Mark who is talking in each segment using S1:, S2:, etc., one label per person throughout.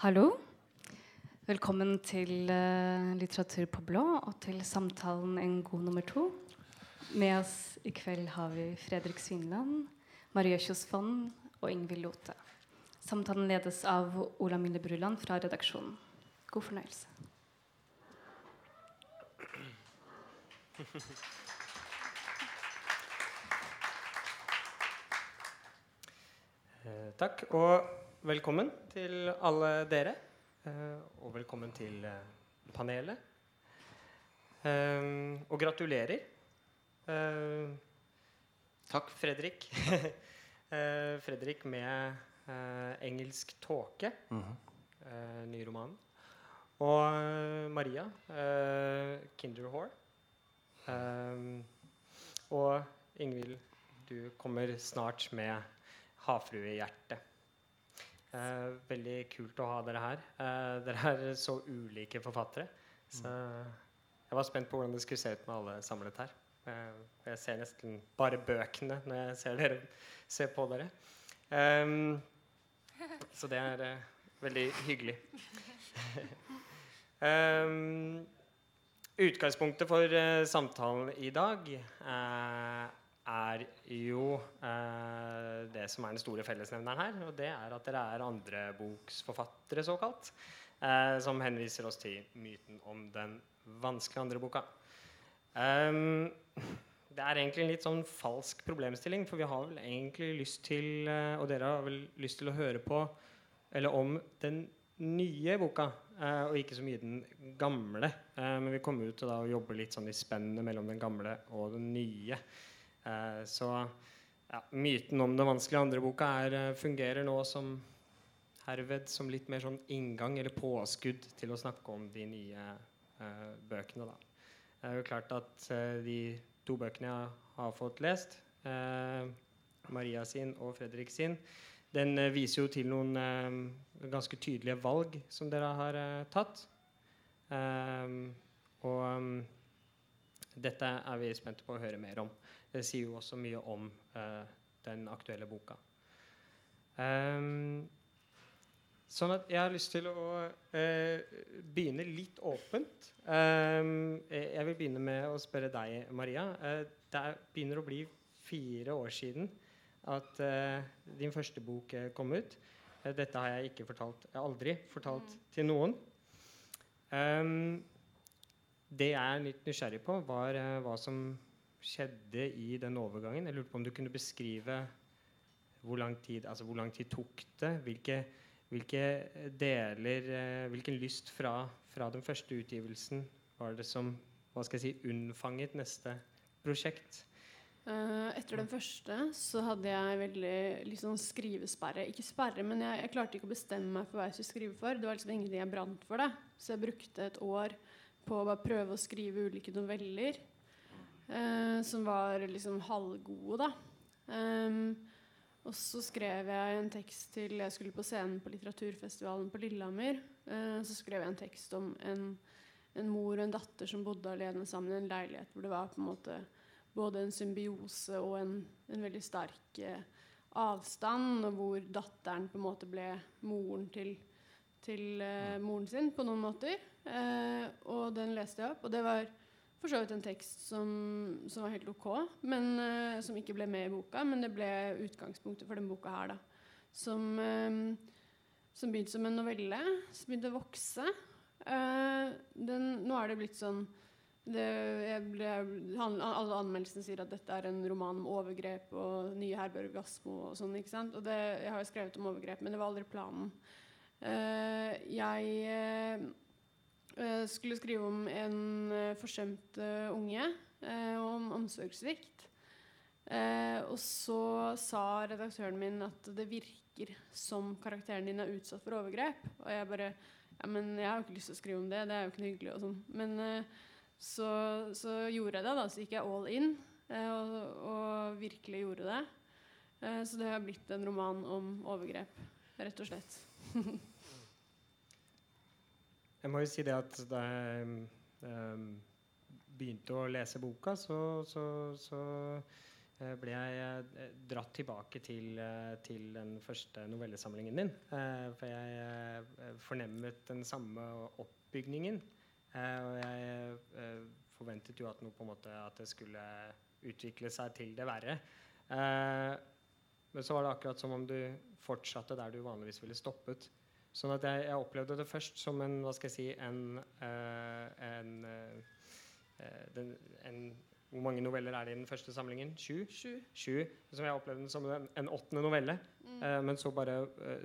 S1: Hallo. Velkommen til uh, Litteratur på blå og til samtalen En god nummer to. Med oss i kveld har vi Fredrik Svinland, Maria Kjos Fonn og Ingvild Lote. Samtalen ledes av Ola Mille Bruland fra redaksjonen. God fornøyelse.
S2: Eh, takk, og velkommen til alle dere. Eh, og velkommen til eh, panelet. Eh, og gratulerer. Takk, Fredrik. Fredrik med 'Engelsk tåke', eh, ny roman. Og Maria, 'Kinder Whore'. Og Ingvild, du kommer snart med 'Havfruehjerte'. Eh, veldig kult å ha dere her. Eh, dere er så ulike forfattere. Så jeg var spent på hvordan det skulle se ut med alle samlet her. Eh, jeg ser nesten bare bøkene når jeg ser, dere, ser på dere. Ehm, så det er eh, veldig hyggelig. Ehm, utgangspunktet for eh, samtalen i dag eh, er jo eh, det som er den store fellesnevneren her. Og det er at dere er andreboksforfattere, såkalt. Eh, som henviser oss til myten om den vanskelige andre boka. Ehm, det er egentlig en litt sånn falsk problemstilling, for vi har vel egentlig lyst til eh, Og dere har vel lyst til å høre på eller om den nye boka, eh, og ikke så mye den gamle. Eh, men vi kommer jo til å jobbe litt sånn i spennet mellom den gamle og den nye. Eh, så ja, myten om den vanskelige andre boka er, eh, fungerer nå som herved som litt mer sånn inngang eller påskudd til å snakke om de nye eh, bøkene. da. Det er jo klart at eh, de to bøkene jeg har fått lest, eh, Maria sin og Fredrik sin, den eh, viser jo til noen ganske tydelige valg som dere har tatt. Og um, dette er vi spente på å høre mer om. Det sier jo også mye om eh, den aktuelle boka. Um, sånn at jeg har lyst til å eh, begynne litt åpent. Eh, jeg vil begynne med å spørre deg, Maria. Eh, det er, begynner å bli fire år siden at uh, din første bok kom ut. Uh, dette har jeg ikke fortalt, jeg har aldri fortalt til noen. Um, det jeg er litt nysgjerrig på, var hva som skjedde i den overgangen. Jeg lurte på om du kunne beskrive hvor lang tid, altså hvor lang tid tok det? Hvilke, hvilke deler eh, Hvilken lyst fra, fra den første utgivelsen var det som hva skal jeg si, unnfanget neste prosjekt?
S3: Eh, etter den første så hadde jeg veldig sånn skrivesperre. Ikke sperre, men jeg, jeg klarte ikke å bestemme meg for hva jeg skulle skrive for. Det var liksom ingenting jeg brant for. det. Så jeg brukte et år på å bare prøve å skrive ulike noveller. Eh, som var liksom halvgode, da. Um, og så skrev jeg en tekst til Jeg skulle på scenen på litteraturfestivalen på Lillehammer. Eh, så skrev jeg en tekst om en, en mor og en datter som bodde alene sammen i en leilighet hvor det var på en måte både en symbiose og en, en veldig sterk eh, avstand, og hvor datteren på en måte ble moren til, til eh, moren sin på noen måter. Eh, og den leste jeg opp, og det var for så vidt en tekst som, som var helt ok, men uh, som ikke ble med i boka, men det ble utgangspunktet for den boka her, da. Som, uh, som begynte som en novelle, som begynte å vokse. Uh, den, nå er det blitt sånn det, ble, han, alle anmeldelsene sier at dette er en roman om overgrep og nye Herberg Wassmo og sånn. ikke sant? Og det, jeg har jo skrevet om overgrep, men det var aldri planen. Jeg skulle skrive om en uh, forsømt eh, unge, eh, og om omsorgssvikt. Eh, og så sa redaktøren min at det virker som karakteren din er utsatt for overgrep. Og jeg bare Ja, men jeg har jo ikke lyst til å skrive om det. Det er jo ikke noe hyggelig. og sånn. Men eh, så, så gjorde jeg det. da, Så gikk jeg all in eh, og, og virkelig gjorde det. Eh, så det har blitt en roman om overgrep, rett og slett.
S2: Jeg må jo si det at da jeg um, begynte å lese boka, så, så, så eh, ble jeg eh, dratt tilbake til, eh, til den første novellesamlingen din. For jeg fornemmet den samme oppbygningen. Og jeg forventet jo at, noe, på en måte, at det skulle utvikle seg til det verre. Men så var det akkurat som om du fortsatte der du vanligvis ville stoppet. Sånn at jeg, jeg opplevde det først som en hva skal jeg si, en, uh, en, uh, den, en Hvor mange noveller er det i den første samlingen? Sju?
S3: Sju.
S2: Sju. Som jeg opplevde den som en, en åttende novelle.
S3: Mm.
S2: Uh, men, så bare,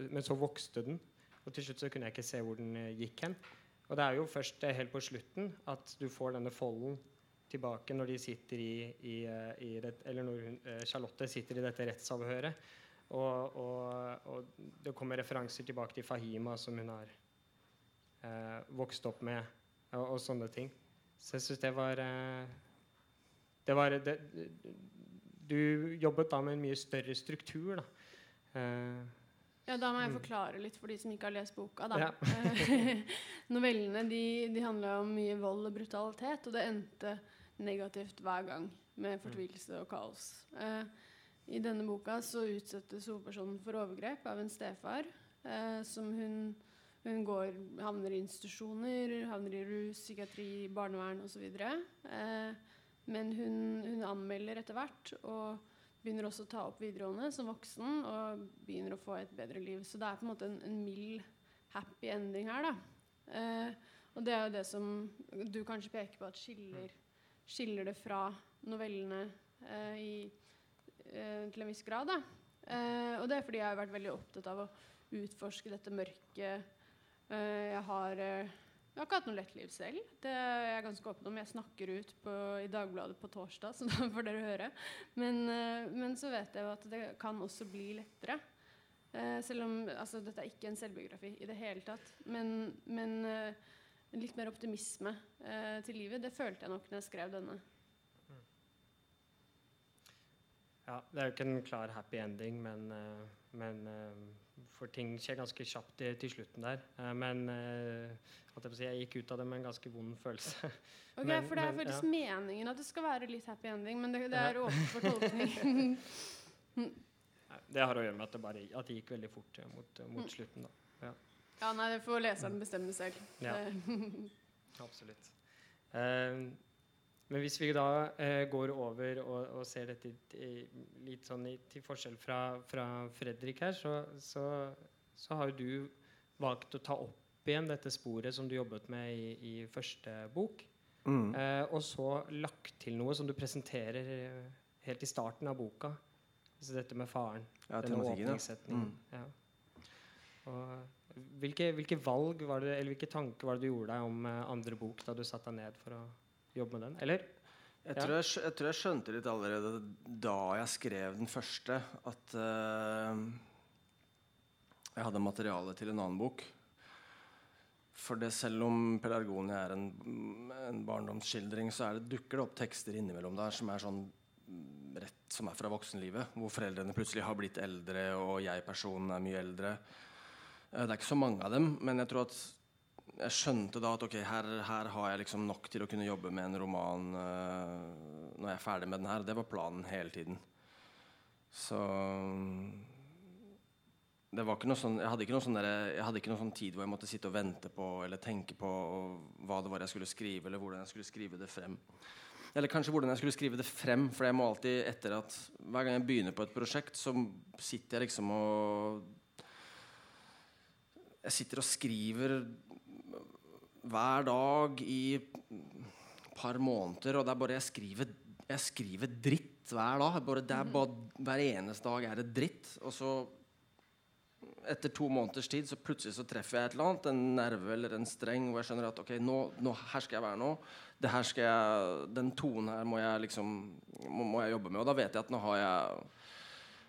S2: men så vokste den. Og til slutt så kunne jeg ikke se hvor den gikk hen. Og det er jo først helt på slutten at du får denne folden tilbake når de sitter i, i, i det, Eller når Charlotte sitter i dette rettsavhøret. Og, og, og det kommer referanser tilbake til Fahima, som hun har eh, vokst opp med, og, og sånne ting. Så jeg syns det var eh, Det var det, Du jobbet da med en mye større struktur, da. Eh,
S3: Ja, da må jeg
S2: Mm.
S3: forklare litt for de som ikke har lest boka. Da.
S2: Ja.
S3: Novellene de, de handla om mye vold og brutalitet, og det endte negativt hver gang med fortvilelse og kaos. Eh, I denne boka så utsettes hovedpersonen for overgrep av en stefar. Eh, som hun, hun går, havner i institusjoner, havner i rus, psykiatri, barnevern osv. Eh, men hun, hun anmelder etter hvert. og begynner også å ta opp videregående som voksen og begynner å få et bedre liv. Så det er på en måte en, en mild, happy ending her, da. Eh, og det er jo det som du kanskje peker på at skiller, skiller det fra novellene eh, i, til en viss grad. Eh, og det er fordi jeg har vært veldig opptatt av å utforske dette mørket. Eh, jeg har eh, jeg har ikke hatt noe lett liv selv. Det er jeg ganske åpen om. Jeg snakker ut på, i Dagbladet på torsdag, så da får dere høre. Men, eh, men så vet jeg jo at det kan også bli lettere. Eh, selv om altså, dette er ikke en selvbiografi i det hele tatt. Men, men eh, litt mer optimisme eh, til livet, det følte jeg nok når jeg skrev denne.
S2: Ja, Det er jo ikke en klar happy ending, men, eh, men eh, for ting skjer ganske kjapt til, til slutten der. Eh, men jeg, si, jeg gikk ut av det med en ganske vond følelse.
S3: Ok,
S2: Men-
S3: For det er faktisk meningen at det skal være litt happy ending, men det, det
S2: Ja.
S3: er åpent for tolkning.
S2: Det har å gjøre med at det, bare, at det gikk veldig fort mot, mot
S3: Mm.
S2: slutten. da.
S3: ja, nei, det får leseren bestemme selv.
S2: Ja. Absolutt. Eh, men hvis vi da eh, går over og, og ser dette i, litt sånn i, til forskjell fra, fra Fredrik her, så, så, så har jo du valgt å ta opp igjen dette sporet som du jobbet med i, i første bok.
S4: Mm.
S2: Eh, og så lagt til noe som du presenterer eh, helt i starten av boka. Altså dette med faren.
S4: Ja,
S2: denne
S4: åpningssetningen. ja. Mm.
S2: Ja. Og hvilke, hvilke valg var det, eller hvilke tanker var det du gjorde deg om eh, andre bok da du satte deg ned for å jobbe med den? Eller?
S4: Jeg tror jeg, jeg tror jeg skjønte litt allerede da jeg skrev den første, at uh, jeg hadde materiale til en annen bok. For det selv om 'Pelargonia' er en, en barndomsskildring, så er det, dukker det opp tekster innimellom der som er sånn mm, rett som er fra voksenlivet. Hvor foreldrene plutselig har blitt eldre, og jeg-personen er mye eldre. Eh, Det er ikke så mange av dem, men jeg tror at jeg skjønte da at ok, her, her har jeg liksom nok til å kunne jobbe med en roman uh, når jeg er ferdig med den her. Det var planen hele tiden. Så det var ikke noe sånn, jeg hadde ikke noe sånn der, jeg hadde ikke noe sånn tid hvor jeg måtte sitte og vente på eller tenke på hva det var jeg skulle skrive, eller hvordan jeg skulle skrive det frem. Eller kanskje hvordan jeg skulle skrive det frem, for jeg må alltid etter at hver gang jeg begynner på et prosjekt, så sitter jeg liksom og Jeg sitter og skriver hver dag i et par måneder, og det er bare jeg skriver, jeg skriver dritt hver dag. Bare, det er bare, hver eneste dag er det dritt. Og så, etter to måneders tid, så plutselig så treffer jeg et eller annet, en nerve eller en streng, hvor jeg skjønner at ok, nå, nå, her skal jeg være nå. Jeg, den tonen her må jeg liksom må, må jeg jobbe med. Og da vet jeg at nå har jeg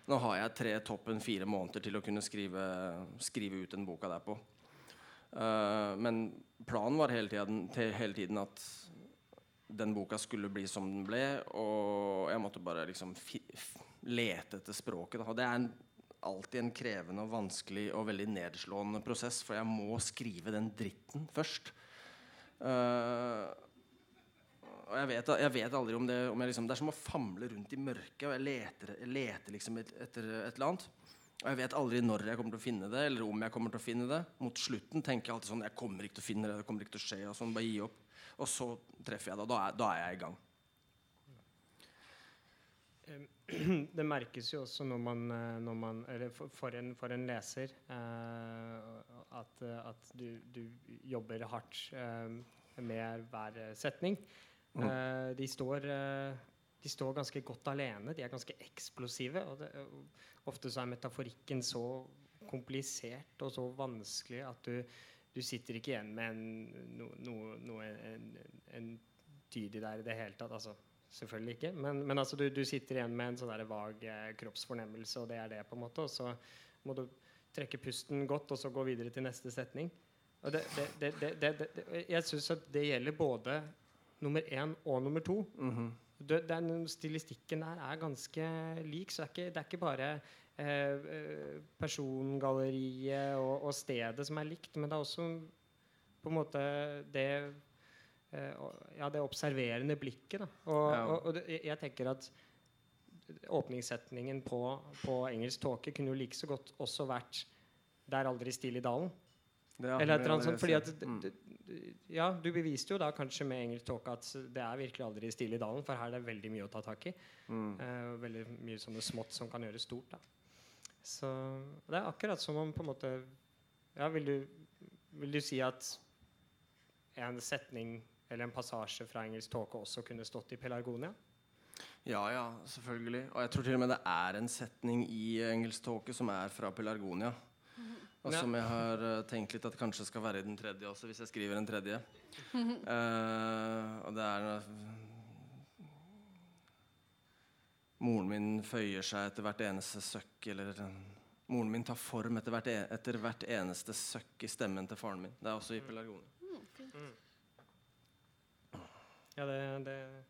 S4: nå har jeg tre toppen fire måneder til å kunne skrive, skrive ut den boka der på. Eh, men planen var hele tiden, hele tiden at den boka skulle bli som den ble, og jeg måtte bare liksom lete etter språket. Da. Og det er en, alltid en krevende og vanskelig og veldig nedslående prosess, for jeg må skrive den dritten først. Uh, Og jeg vet, jeg vet aldri om det om liksom, Det er som å famle rundt i mørket, og jeg leter, jeg leter liksom et, etter et eller annet. Og jeg vet aldri når jeg kommer til å finne det, eller om jeg kommer til å finne det. Mot slutten tenker jeg alltid sånn Jeg kommer ikke til å finne det, det kommer ikke til å skje. Og sånn, bare gi opp. Og så treffer jeg det. og Da er, da er jeg i gang.
S2: Det merkes jo også når man, eh, når man Eller for, en, for en leser eh, at, at du, du, jobber hardt eh, med hver setning.
S4: Mm.
S2: De, står, de står ganske godt alene. De er ganske eksplosive. Og det, ofte så er metaforikken så komplisert og så vanskelig at du, du sitter ikke igjen med en, no, no, no, en, en dyd i i det hele tatt. altså Selvfølgelig ikke. Men, men altså, du, du, sitter igjen med en sånn der vag eh, kroppsfornemmelse, og det er det. på en måte, Og så må du trekke pusten godt, og så gå videre til neste setning. Og det, det, det, jeg syns at det gjelder både nummer én og nummer to.
S4: Mm -hmm.
S2: Den stilistikken der er ganske lik, så det er ikke, det er ikke bare eh, persongalleriet og, og, stedet som er likt, men det er også på en måte det Eh, ja, det observerende blikket. Da. Og, ja. og, og det, jeg tenker at åpningssetningen på, på engelsk tåke kunne jo like så godt også vært 'Det er aldri stille i dalen'. Ja, Eller et eller annet sånt. Fordi at mm. Ja, du beviste jo da kanskje med engelsk tåke at det er virkelig aldri stille i dalen, for her er det veldig mye å ta tak i. Mm. Uh, veldig mye sånne smått som kan gjøres stort. da Så det er akkurat som om på en måte Ja, vil du, vil du si at en setning eller en passasje fra engelsk tåke også kunne stått i Pelargonia?
S4: Ja, ja, selvfølgelig. Og jeg tror til og med det er en setning i engelsk tåke som er fra Pelargonia. Og som jeg har uh, tenkt litt at kanskje skal være i den tredje også, hvis jeg skriver en tredje. Uh, og det er uh, Moren min føyer seg etter hvert eneste søkk, eller Moren min tar form etter hvert, e etter hvert eneste søkk i stemmen til faren min. Det er også i pelargonen. Mm.
S2: Ja, det, det,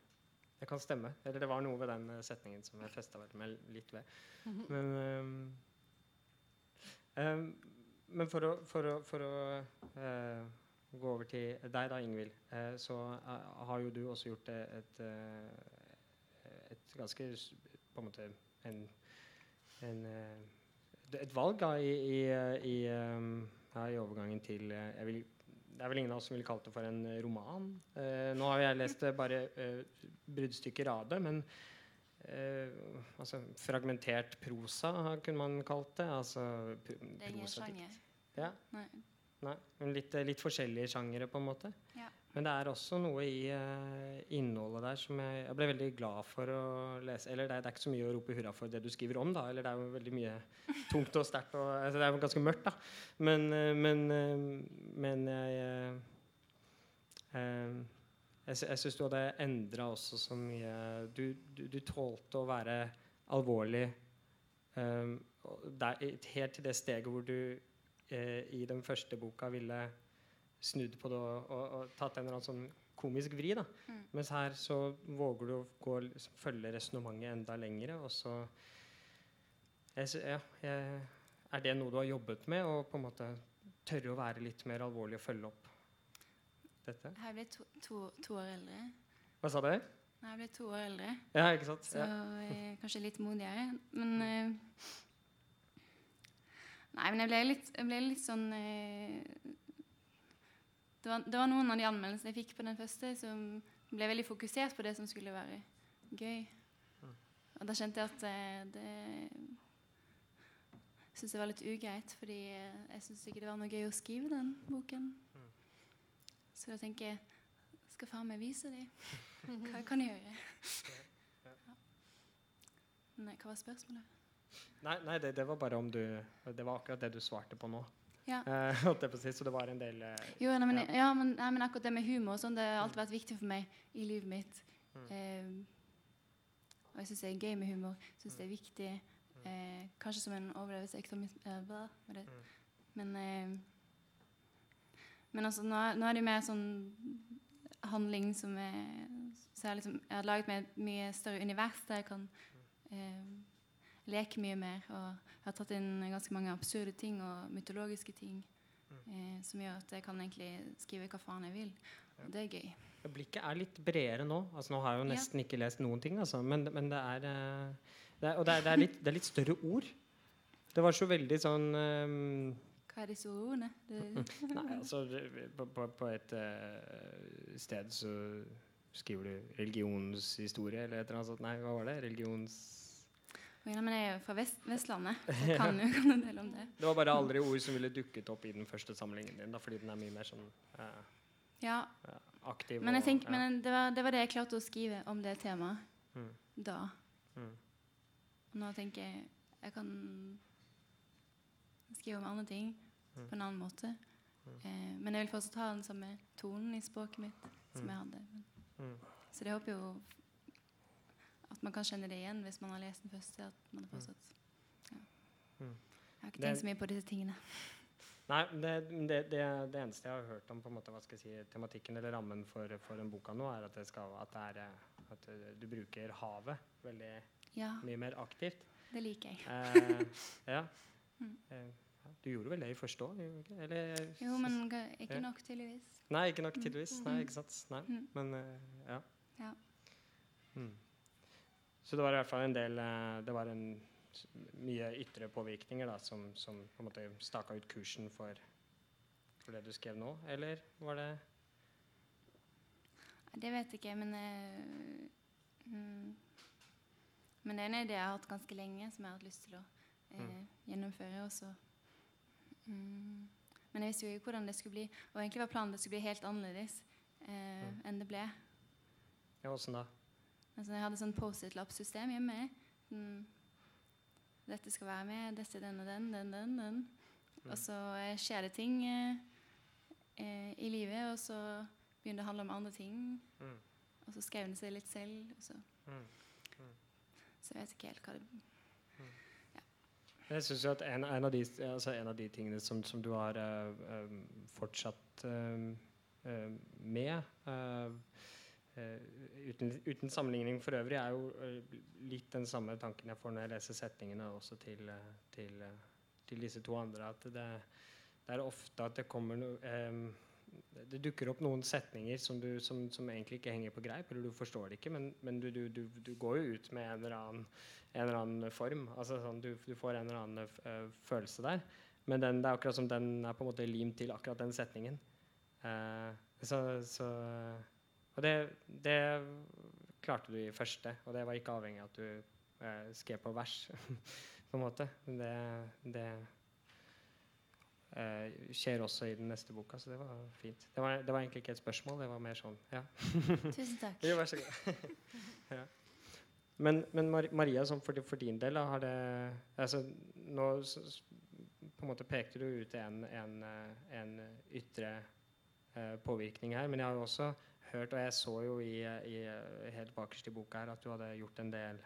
S2: det, kan stemme. Eller det var noe ved den eh, setningen som jeg festa meg litt ved. Mhm. Men, um, um, men for å, for å, for å uh, gå over til deg, da, Ingvild, uh, så uh, har jo du også gjort et, et ganske På en måte en, en et valg da, i, i, i, ja, i overgangen til vil det er vel ingen av oss som ville kalt det for en roman. Eh, nå har jeg lest bare eh, bruddstykker av det, men eh, altså, fragmentert prosa kunne man kalt det. Altså,
S5: det er ingen sjanger.
S2: Ja. Nei. Nei. Litt, litt, forskjellige sjangere, på en måte.
S5: Ja.
S2: Men det er også noe i uh, innholdet der som jeg, jeg, ble veldig glad for å lese. Eller det er, det er, ikke så mye å rope hurra for det du skriver om, da. Eller det er jo veldig mye tungt og sterkt. Altså, det er jo ganske mørkt, da. Men, men, men, uh, men jeg Jeg, syns du hadde endra også så mye Du, du, du tålte å være alvorlig um, der, helt til det steget hvor du i den første boka ville snudd på det og, og, og tatt en eller annen sånn komisk vri. da. Mm. Mens her så våger du å gå, liksom, følge resonnementet enda lengre. Og så jeg, ja, jeg, Er det noe du har jobbet med? Å på en måte tørre å være litt mer alvorlig og følge opp dette?
S5: Jeg ble to, to, to år eldre.
S2: Hva sa du?
S5: Jeg ble to år eldre.
S2: Ja, ikke sant?
S5: Så ja. kanskje litt modigere. Men uh, Nei, men jeg ble litt, jeg ble litt sånn uh, det var, det var, noen av de anmeldelsene jeg fikk på den første, som ble veldig fokusert på det som skulle være gøy. Og da kjente jeg at uh, det, syntes jeg var litt ugreit, fordi jeg syntes ikke det var noe gøy å skrive den boken. Så da tenker jeg skal faen meg vise dem. Hva kan jeg gjøre? Ja. Nei, hva var spørsmålet?
S2: Nei, nei det, det, var bare om du Det var akkurat det du svarte på nå.
S5: Ja.
S2: Uh, så det var en del eh,
S5: Jo, nei, men, ja. ja men, nei, men, akkurat det med humor sånn, det har alltid vært viktig for meg i livet mitt. Mm. Eh, og jeg syns det er gøy med humor. Syns mm. det er viktig. Mm. kanskje som en overlevelse mm. Men Men altså, nå, nå, er det mer sånn handling som er Så jeg, liksom, jeg har laget meg et mye større univers der jeg kan eh, leke mye mer. Og jeg har tatt inn ganske mange absurde ting og mytologiske ting. eh, som gjør at jeg kan egentlig skrive hva faen jeg vil. Og det er gøy.
S2: Blikket er litt bredere nå. Altså, nå har jeg jo
S5: Ja.
S2: nesten ikke lest noen ting, altså. men, men det er, eh, det er Og det er, det, er litt, det er litt større ord. Det var så veldig sånn ehm,
S5: Hva er disse ordene?
S2: Nei, altså på, på, på et uh, sted så skriver du religionshistorie eller et eller annet sånt. Nei, hva var det? Religions...
S5: Ja, men jeg er jo fra Vest Vestlandet, jeg kan jo kan en del om det.
S2: Det var bare aldri ord som ville dukket opp i den første samlingen din, da, fordi den er mye mer sånn uh,
S5: Ja,
S2: aktiv.
S5: men,
S2: og-
S5: tenker,
S2: ja.
S5: men det, var, det var det jeg klarte å skrive om det temaet
S2: Mm.
S5: da.
S2: Mm.
S5: Nå tenker jeg jeg kan skrive om andre ting. På en annen måte. Eh, men jeg vil fortsatt ha den samme tonen i språket mitt som jeg hadde. Men,
S2: Mm.
S5: Så jeg håper jo at man kan kjenne det igjen hvis man har lest den første. At man har fortsatt ja.
S2: Mm.
S5: Jeg har ikke
S2: Det-
S5: tenkt så mye på disse tingene.
S2: Nei, det, det, det, det eneste jeg har hørt om på en måte, hva skal jeg si, tematikken eller rammen for, for den boka nå, er at, det skal, at, det er, eh, at eh, du bruker havet veldig
S5: Ja,
S2: mye mer aktivt.
S5: det liker jeg.
S2: Eh, ja.
S5: Mm.
S2: Du gjorde vel det i første år? Eller,
S5: Jo, men ikke nok, tydeligvis.
S2: Nei, ikke nok tydeligvis. Nei, ikke sant? Nei.
S5: Mm.
S2: Men eh, ja.
S5: Ja.
S2: Mm. Så det var i hvert fall en del eh, Det var en mye ytre påvirkninger da, som, som på en måte staka ut kursen for, for det du skrev nå, eller var det
S5: Det vet jeg ikke, men uh, mm, Men det er en idé jeg har hatt ganske lenge, som jeg har hatt lyst til å eh,
S2: Mm.
S5: gjennomføre også. Mm. Men jeg visste jo ikke hvordan det skulle bli. Og egentlig var planen det skulle bli helt annerledes eh,
S2: Mm.
S5: enn det ble.
S2: Ja, åssen da?
S5: Altså, jeg hadde sånn Post-It-lapp-system hjemme. Mm. Dette skal være med, dette, den og den, den, den, den.
S2: Mm.
S5: Og så eh, skjer det ting eh, eh, i livet, og så begynner det å handle om andre ting.
S2: Mm.
S5: Og så skrev den seg litt selv. Og så,
S2: Mm.
S5: så jeg vet ikke helt hva det
S2: Jeg synes jo at en, en, av de, altså en av de tingene som, som du har eh, fortsatt uh, eh, med uten, uten sammenligning for øvrig, er jo litt den samme tanken jeg får når jeg leser setningene også til, til, til disse to andre. At det, det er ofte at det kommer noe Det dukker opp noen setninger som, du, som, som egentlig ikke henger på greip, eller du forstår det ikke, men, men du, du, du, går jo ut med en eller annen en eller annen form. Altså sånn, du, får en eller annen eh, følelse der. Men den, det er akkurat som den er på en måte limt til akkurat den setningen. Uh, så, så Og det, det klarte du i første, og det var ikke avhengig av at du uh, skrev på vers, på en måte. Det, det eh, skjer også i den neste boka, så det var fint. Det var, det var egentlig ikke et spørsmål, det var mer sånn Ja.
S5: Tusen takk.
S2: Jo, vær så god. ja. Men, men Mar Maria, sånn for, for din del, har det altså, Nå på en måte pekte du ut en, en, eh, en ytre eh, påvirkning her, men jeg har jo også hørt, og jeg så jo i, i, helt bakerst i boka her, at du hadde gjort en del,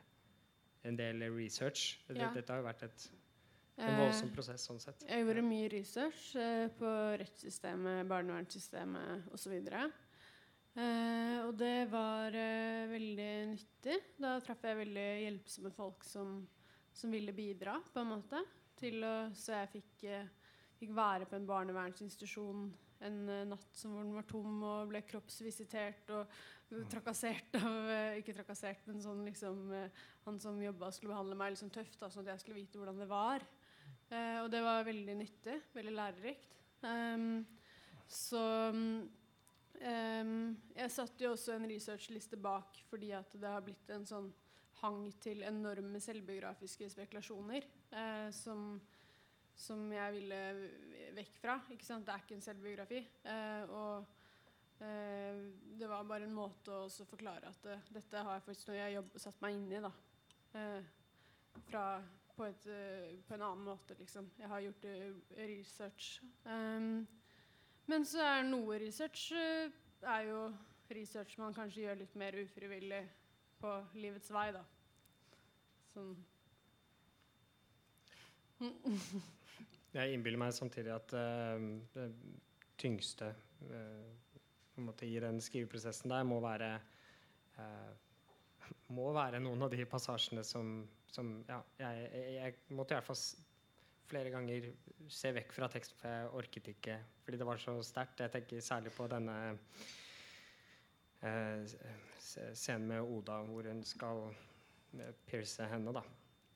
S2: en del research.
S3: Ja.
S2: Dette har jo vært et, en
S3: Eh,
S2: voldsom prosess sånn sett.
S3: Jeg gjorde mye research eh, på rettssystemet, barnevernssystemet osv. Eh, og det var eh, veldig nyttig. Da traff jeg veldig hjelpsomme folk som, som ville bidra, på en måte. Til å, så jeg fikk, eh, fikk være på en barnevernsinstitusjon en eh, natt som hvor den var tom, og ble kroppsvisitert og trakassert av eh, Ikke trakassert, men sånn liksom eh, Han som jobba, skulle behandle meg liksom tøft, da, sånn at jeg skulle vite hvordan det var. Eh, og det var veldig nyttig. Veldig lærerikt. Um, så um, Jeg satte jo også en researchliste bak fordi at det har blitt en sånn hang til enorme selvbiografiske spekulasjoner eh, som, som jeg ville vekk fra. Ikke sant? Det er ikke en selvbiografi. Eh, og eh, det var bare en måte å forklare at dette har jeg faktisk noe jeg har satt meg inn i. da. Fra på, et, eh, på en annen måte, liksom. Jeg har gjort eh, research. Um, men så er noe research eh, er jo research man kanskje gjør litt mer ufrivillig på livets vei, da. Sånn
S2: Jeg innbiller meg samtidig at uh, det tyngste uh, i den skriveprosessen der må være uh, må være noen av de passasjene som, som ja, jeg, jeg, måtte i hvert fall flere ganger se vekk fra teksten, for jeg orket ikke fordi det var så sterkt. Jeg tenker særlig på denne eh, scenen med Oda hvor hun skal eh, pierce henne, da.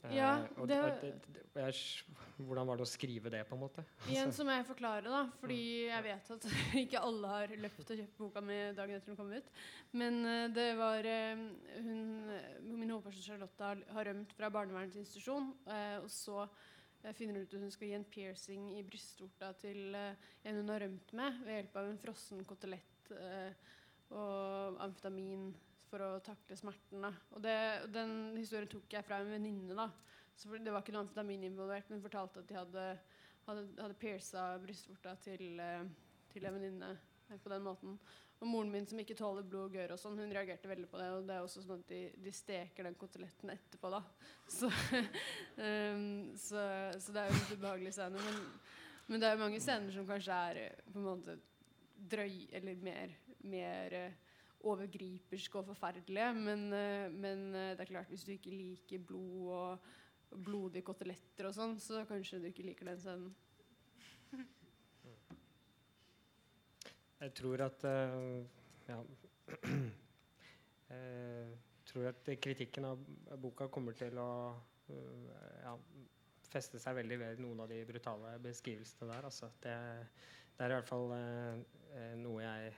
S2: Eh,
S3: Ja,
S2: og,
S3: det-
S2: og hvordan var det å skrive det, på en måte?
S3: Igjen så må jeg forklare, da, fordi jeg vet at ikke alle har løpt og kjøpt boka mi dagen etter den kom ut. Men eh, det var eh, hun, eh, Min hovedperson Charlotte har, rømt fra barnevernets institusjon. og så eh, finner hun ut at hun skal gi en piercing i brystvorta til eh, en hun har rømt med, ved hjelp av en frossen kotelett eh, og amfetamin for å takle smerten. Da. Og det, den historien tok jeg fra en venninne. Det var ikke noe amfetamin involvert, men fortalte at de hadde, hadde, hadde pierca brystvorta til, eh, til en venninne eh, på den måten. Og moren min, som ikke tåler blod og gørr, sånn, hun reagerte veldig på det. Og det er også sånn at de, de steker den koteletten etterpå, da. Så, um, så, så det er jo litt ubehagelig scene. Men, men det er jo mange scener som kanskje er eh, på en måte drøy, eller mer, mer overgriperske og forferdelige. Men, eh, men eh, det er klart, hvis du ikke liker blod og blodige koteletter og sånn, så kanskje du ikke liker den scenen.
S2: Jeg tror at eh, Ja. Jeg tror at kritikken av boka kommer til å ja, feste seg veldig ved noen av de brutale beskrivelsene der. Altså. Det, det er i hvert fall eh, noe jeg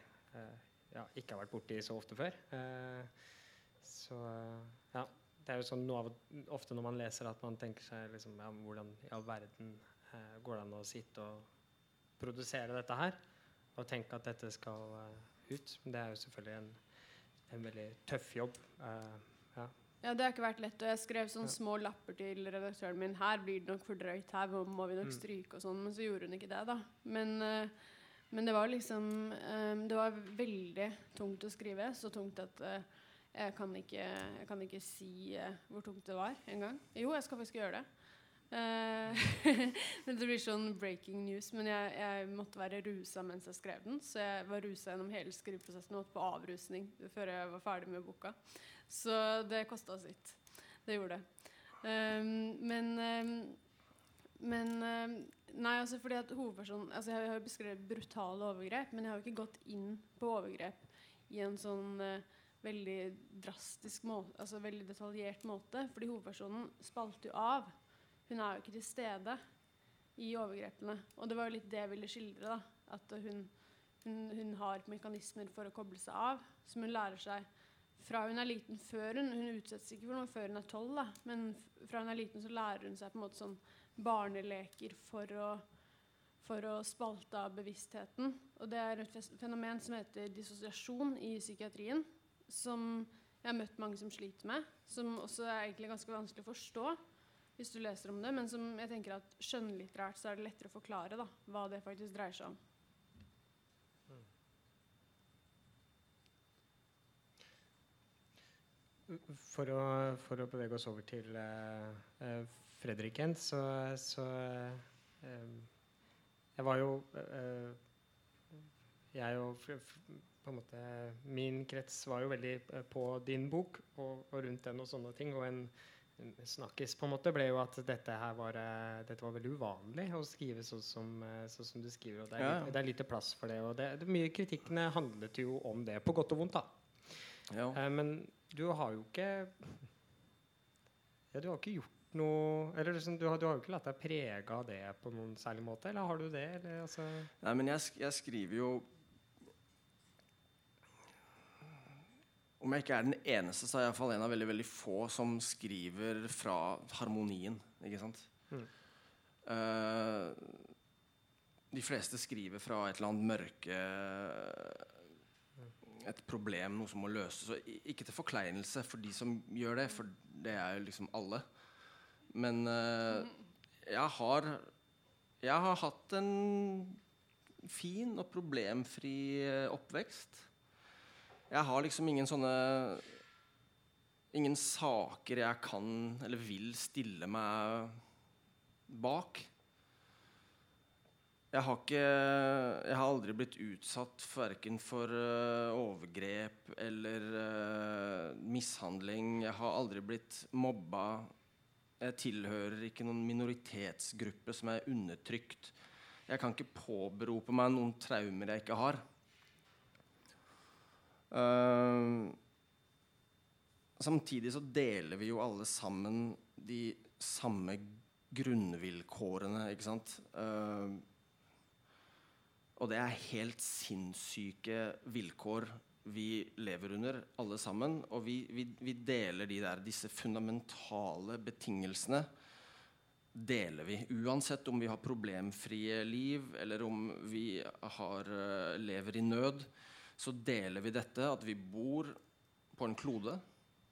S2: ja, ikke har vært borti så ofte før. Eh, så ja. Det er jo sånn av, ofte når man leser at man tenker seg liksom, ja, hvordan i all verden eh, går det an å sitte og produsere dette her? Og tenke at dette skal eh, ut. Men det er jo selvfølgelig en, en veldig tøff jobb. eh, ja.
S3: Ja, Det har ikke vært lett. Og jeg skrev sånne små lapper til redaktøren min. Her blir det nok for drøyt. Her må vi nok
S2: Mm.
S3: stryke og sånn. Men så gjorde hun ikke det, da. Men, eh, men det var liksom um, Det var veldig tungt å skrive. Så tungt at uh, jeg, kan ikke, jeg kan ikke si uh, hvor tungt det var engang. Jo, jeg skal faktisk gjøre det. Uh, men det blir sånn breaking news. Men jeg, jeg måtte være rusa mens jeg skrev den. Så jeg var rusa gjennom hele skriveprosessen og måtte på avrusning før jeg var ferdig med boka. Så det kosta sitt. Det gjorde det. Um, men um, men um, Nei, altså fordi at hovedpersonen altså Jeg har jo beskrevet brutale overgrep, men jeg har jo ikke gått inn på overgrep i en sånn uh, veldig drastisk måte, altså veldig detaljert måte. Fordi hovedpersonen spalter jo av. Hun er jo ikke til stede i overgrepene. Og det var jo litt det jeg ville skildre. da, At hun, hun, hun har mekanismer for å koble seg av, som hun lærer seg fra hun er liten. før Hun hun utsettes ikke for noe før hun er tolv, men fra hun er liten så lærer hun seg på en måte sånn barneleker for å, for å spalte av bevisstheten. Og det er et fenomen som heter dissosiasjon i psykiatrien, som jeg har møtt mange som sliter med, som også er egentlig ganske vanskelig å forstå hvis du leser om det, men som jeg tenker at skjønnlitterært så er det lettere å forklare da, hva det faktisk dreier seg om.
S2: For å, for å bevege oss over til uh, Fredriken, så, så eh, Jeg var jo eh, Jeg og på en måte Min krets var jo veldig eh, på din bok og, og rundt den og sånne ting. Og en, en snakkis på en måte ble jo at dette her var, eh, dette var veldig uvanlig å skrive sånn som, eh, sånn som du skriver. Og det er,
S4: Ja, ja.
S2: det er lite plass for det. Og det, det, mye kritikkene handlet jo om det, på godt og vondt. da
S4: Ja.
S2: Eh, men du har jo ikke Ja, du har ikke gjort noe Eller liksom, du, har, du har jo ikke latt deg prege av det på noen særlig måte, eller har du det? Eller, altså,
S4: Nei, men jeg, jeg skriver jo Om jeg ikke er den eneste, så er jeg iallfall en av veldig veldig få som skriver fra harmonien. Ikke sant?
S2: Mm.
S4: Uh, de fleste skriver fra et eller annet mørke Et problem, noe som må løses. Og ikke til forkleinelse for de som gjør det, for det er jo liksom alle. Men eh, jeg har jeg har hatt en fin og problemfri eh, oppvekst. Jeg har liksom ingen sånne Ingen saker jeg kan eller vil stille meg bak. Jeg har ikke Jeg har aldri blitt utsatt verken for uh, overgrep eller uh, mishandling. Jeg har aldri blitt mobba Jeg tilhører ikke noen minoritetsgruppe som er undertrykt. Jeg kan ikke påberope meg noen traumer jeg ikke har. Uh, samtidig så deler vi jo alle sammen de samme grunnvilkårene, ikke sant? Uh, og det er helt sinnssyke vilkår vi lever under, alle sammen. Og vi, vi, vi deler de der, disse fundamentale betingelsene deler vi. Uansett om vi har problemfrie liv, eller om vi har, uh, lever i nød, så deler vi dette at vi bor på en klode,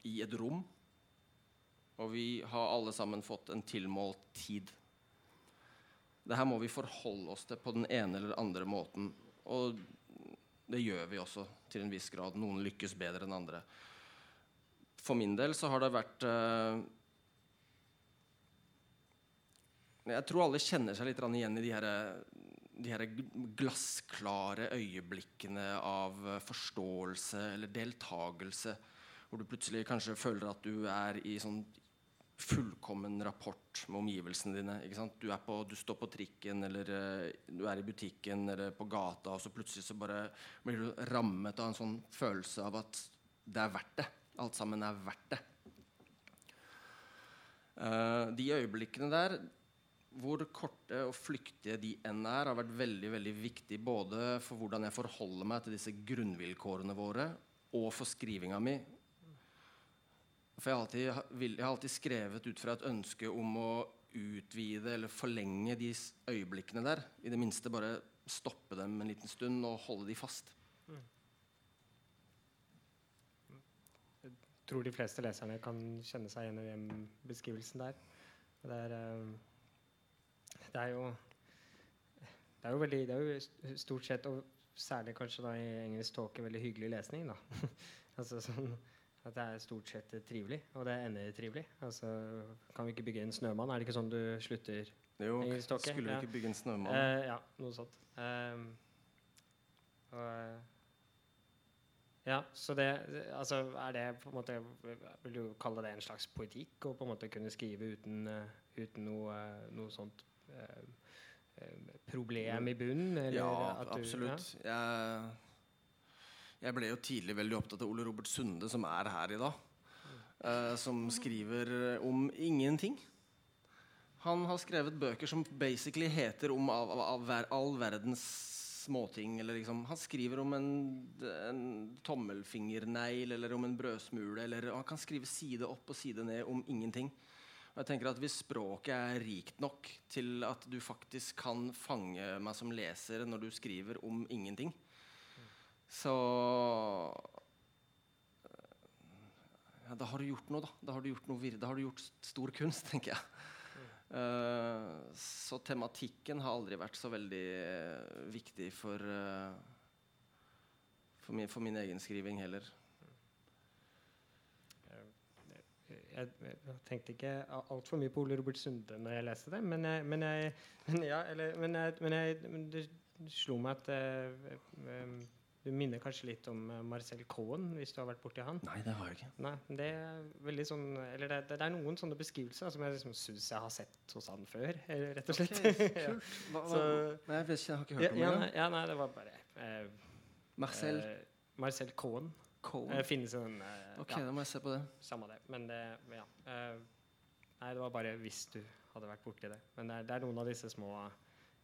S4: i et rom, og vi har alle sammen fått en tilmålt tid. Det her må vi forholde oss til på den ene eller andre måten. Og det gjør vi også til en viss grad. Noen lykkes bedre enn andre. For min del så har det vært uh, Jeg tror alle kjenner seg litt igjen i de her, de her glassklare øyeblikkene av forståelse eller deltakelse. hvor du plutselig kanskje føler at du er i sånn fullkommen rapport med omgivelsene dine. Du, på, du, står på trikken, eller uh, du er i butikken eller på gata, og så plutselig så bare blir du rammet av en sånn følelse av at det er verdt det. Alt sammen er verdt det. Uh, de øyeblikkene der, hvor korte og flyktige de enn er, har vært veldig veldig viktig både for hvordan jeg forholder meg til disse grunnvilkårene våre, og for skrivinga mi, for jeg har, alltid, jeg har alltid skrevet ut fra et ønske om å utvide eller forlenge de øyeblikkene der. I det minste bare stoppe dem en liten stund og holde de fast. Mm.
S2: Jeg tror de fleste leserne kan kjenne seg igjen i den beskrivelsen der. Det er, eh, det er jo det er jo, veldig, det er jo stort sett, og særlig kanskje da i engelsk tåke, veldig hyggelig lesning. da. altså sånn at det er stort sett trivelig, og det ender trivelig. Altså, kan vi ikke bygge en snømann? Er det ikke sånn du slutter
S4: Jo, skulle vi ikke bygge en snømann?
S2: Uh, ja, noe sånt. Uh, ja, så det Altså, er det på en måte Vil du kalle det en slags poetikk å på en måte kunne skrive uten, uh, uten noe, noe, sånt problem i bunnen?
S4: ja, absolutt. Ja? Jeg jeg ble jo tidlig veldig opptatt av Ole Robert Sunde, som er her i dag. Uh, som skriver om ingenting. Han har skrevet bøker som basically heter om av, av, av all verdens småting. Liksom. Han skriver om en, en, tommelfingernegl eller om en brødsmule. Eller, han kan skrive side opp og side ned om ingenting. Og jeg tenker at Hvis språket er rikt nok til at du faktisk kan fange meg som leser når du skriver om ingenting, så ja, Da har du gjort noe, da. Da har du gjort, noe, da har du gjort stor kunst, tenker jeg. Uh, så tematikken har aldri vært så veldig uh, viktig for, uh, for, min, for, min, egen skriving heller.
S2: Jeg, jeg tenkte ikke altfor mye på Ole Robert Sunde når jeg leste det, men, jeg, men, jeg, men, ja, eller, men, det slo meg at du minner kanskje litt om eh, Marcel Cohen, hvis du har vært borti han?
S4: Nei, det har jeg ikke.
S2: Nei, det er sånn, eller det, det er noen sånne beskrivelser som jeg liksom syns jeg har sett hos han før, eh, rett og slett.
S4: Okay, kult. Hva, hva, nei, jeg, ikke, jeg har ikke hørt
S2: ja,
S4: om
S2: ja,
S4: det.
S2: Ja, nei, det var bare eh,
S4: Marcel
S2: eh, Marcel Cohen.
S4: Cohen.
S2: Eh, finnes en eh,
S4: Ok, da må jeg se på det.
S2: Samme det. Men det Ja. nei, det var bare hvis du hadde vært borti det. Men det er, det er noen av disse små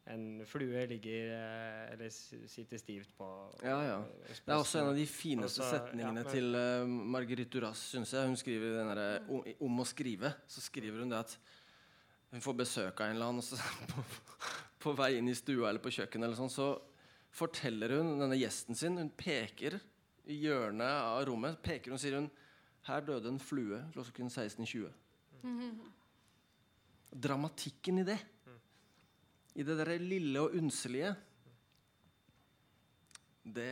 S2: en flue ligger eh, eller sitter stivt på
S4: Ja, ja. Det er også en av de fineste også, setningene ja, men, til uh, Marguerite Duras, syns jeg. Hun skriver denne, om, om, å skrive. Så skriver hun det at hun får besøk av en eller annen, og så på, på, vei inn i stua eller på kjøkkenet, eller sånn, så forteller hun denne gjesten sin Hun peker i hjørnet av rommet peker hun, sier hun her døde en flue klokken 16.20. Mm Dramatikken i det i det derre lille og unnselige det,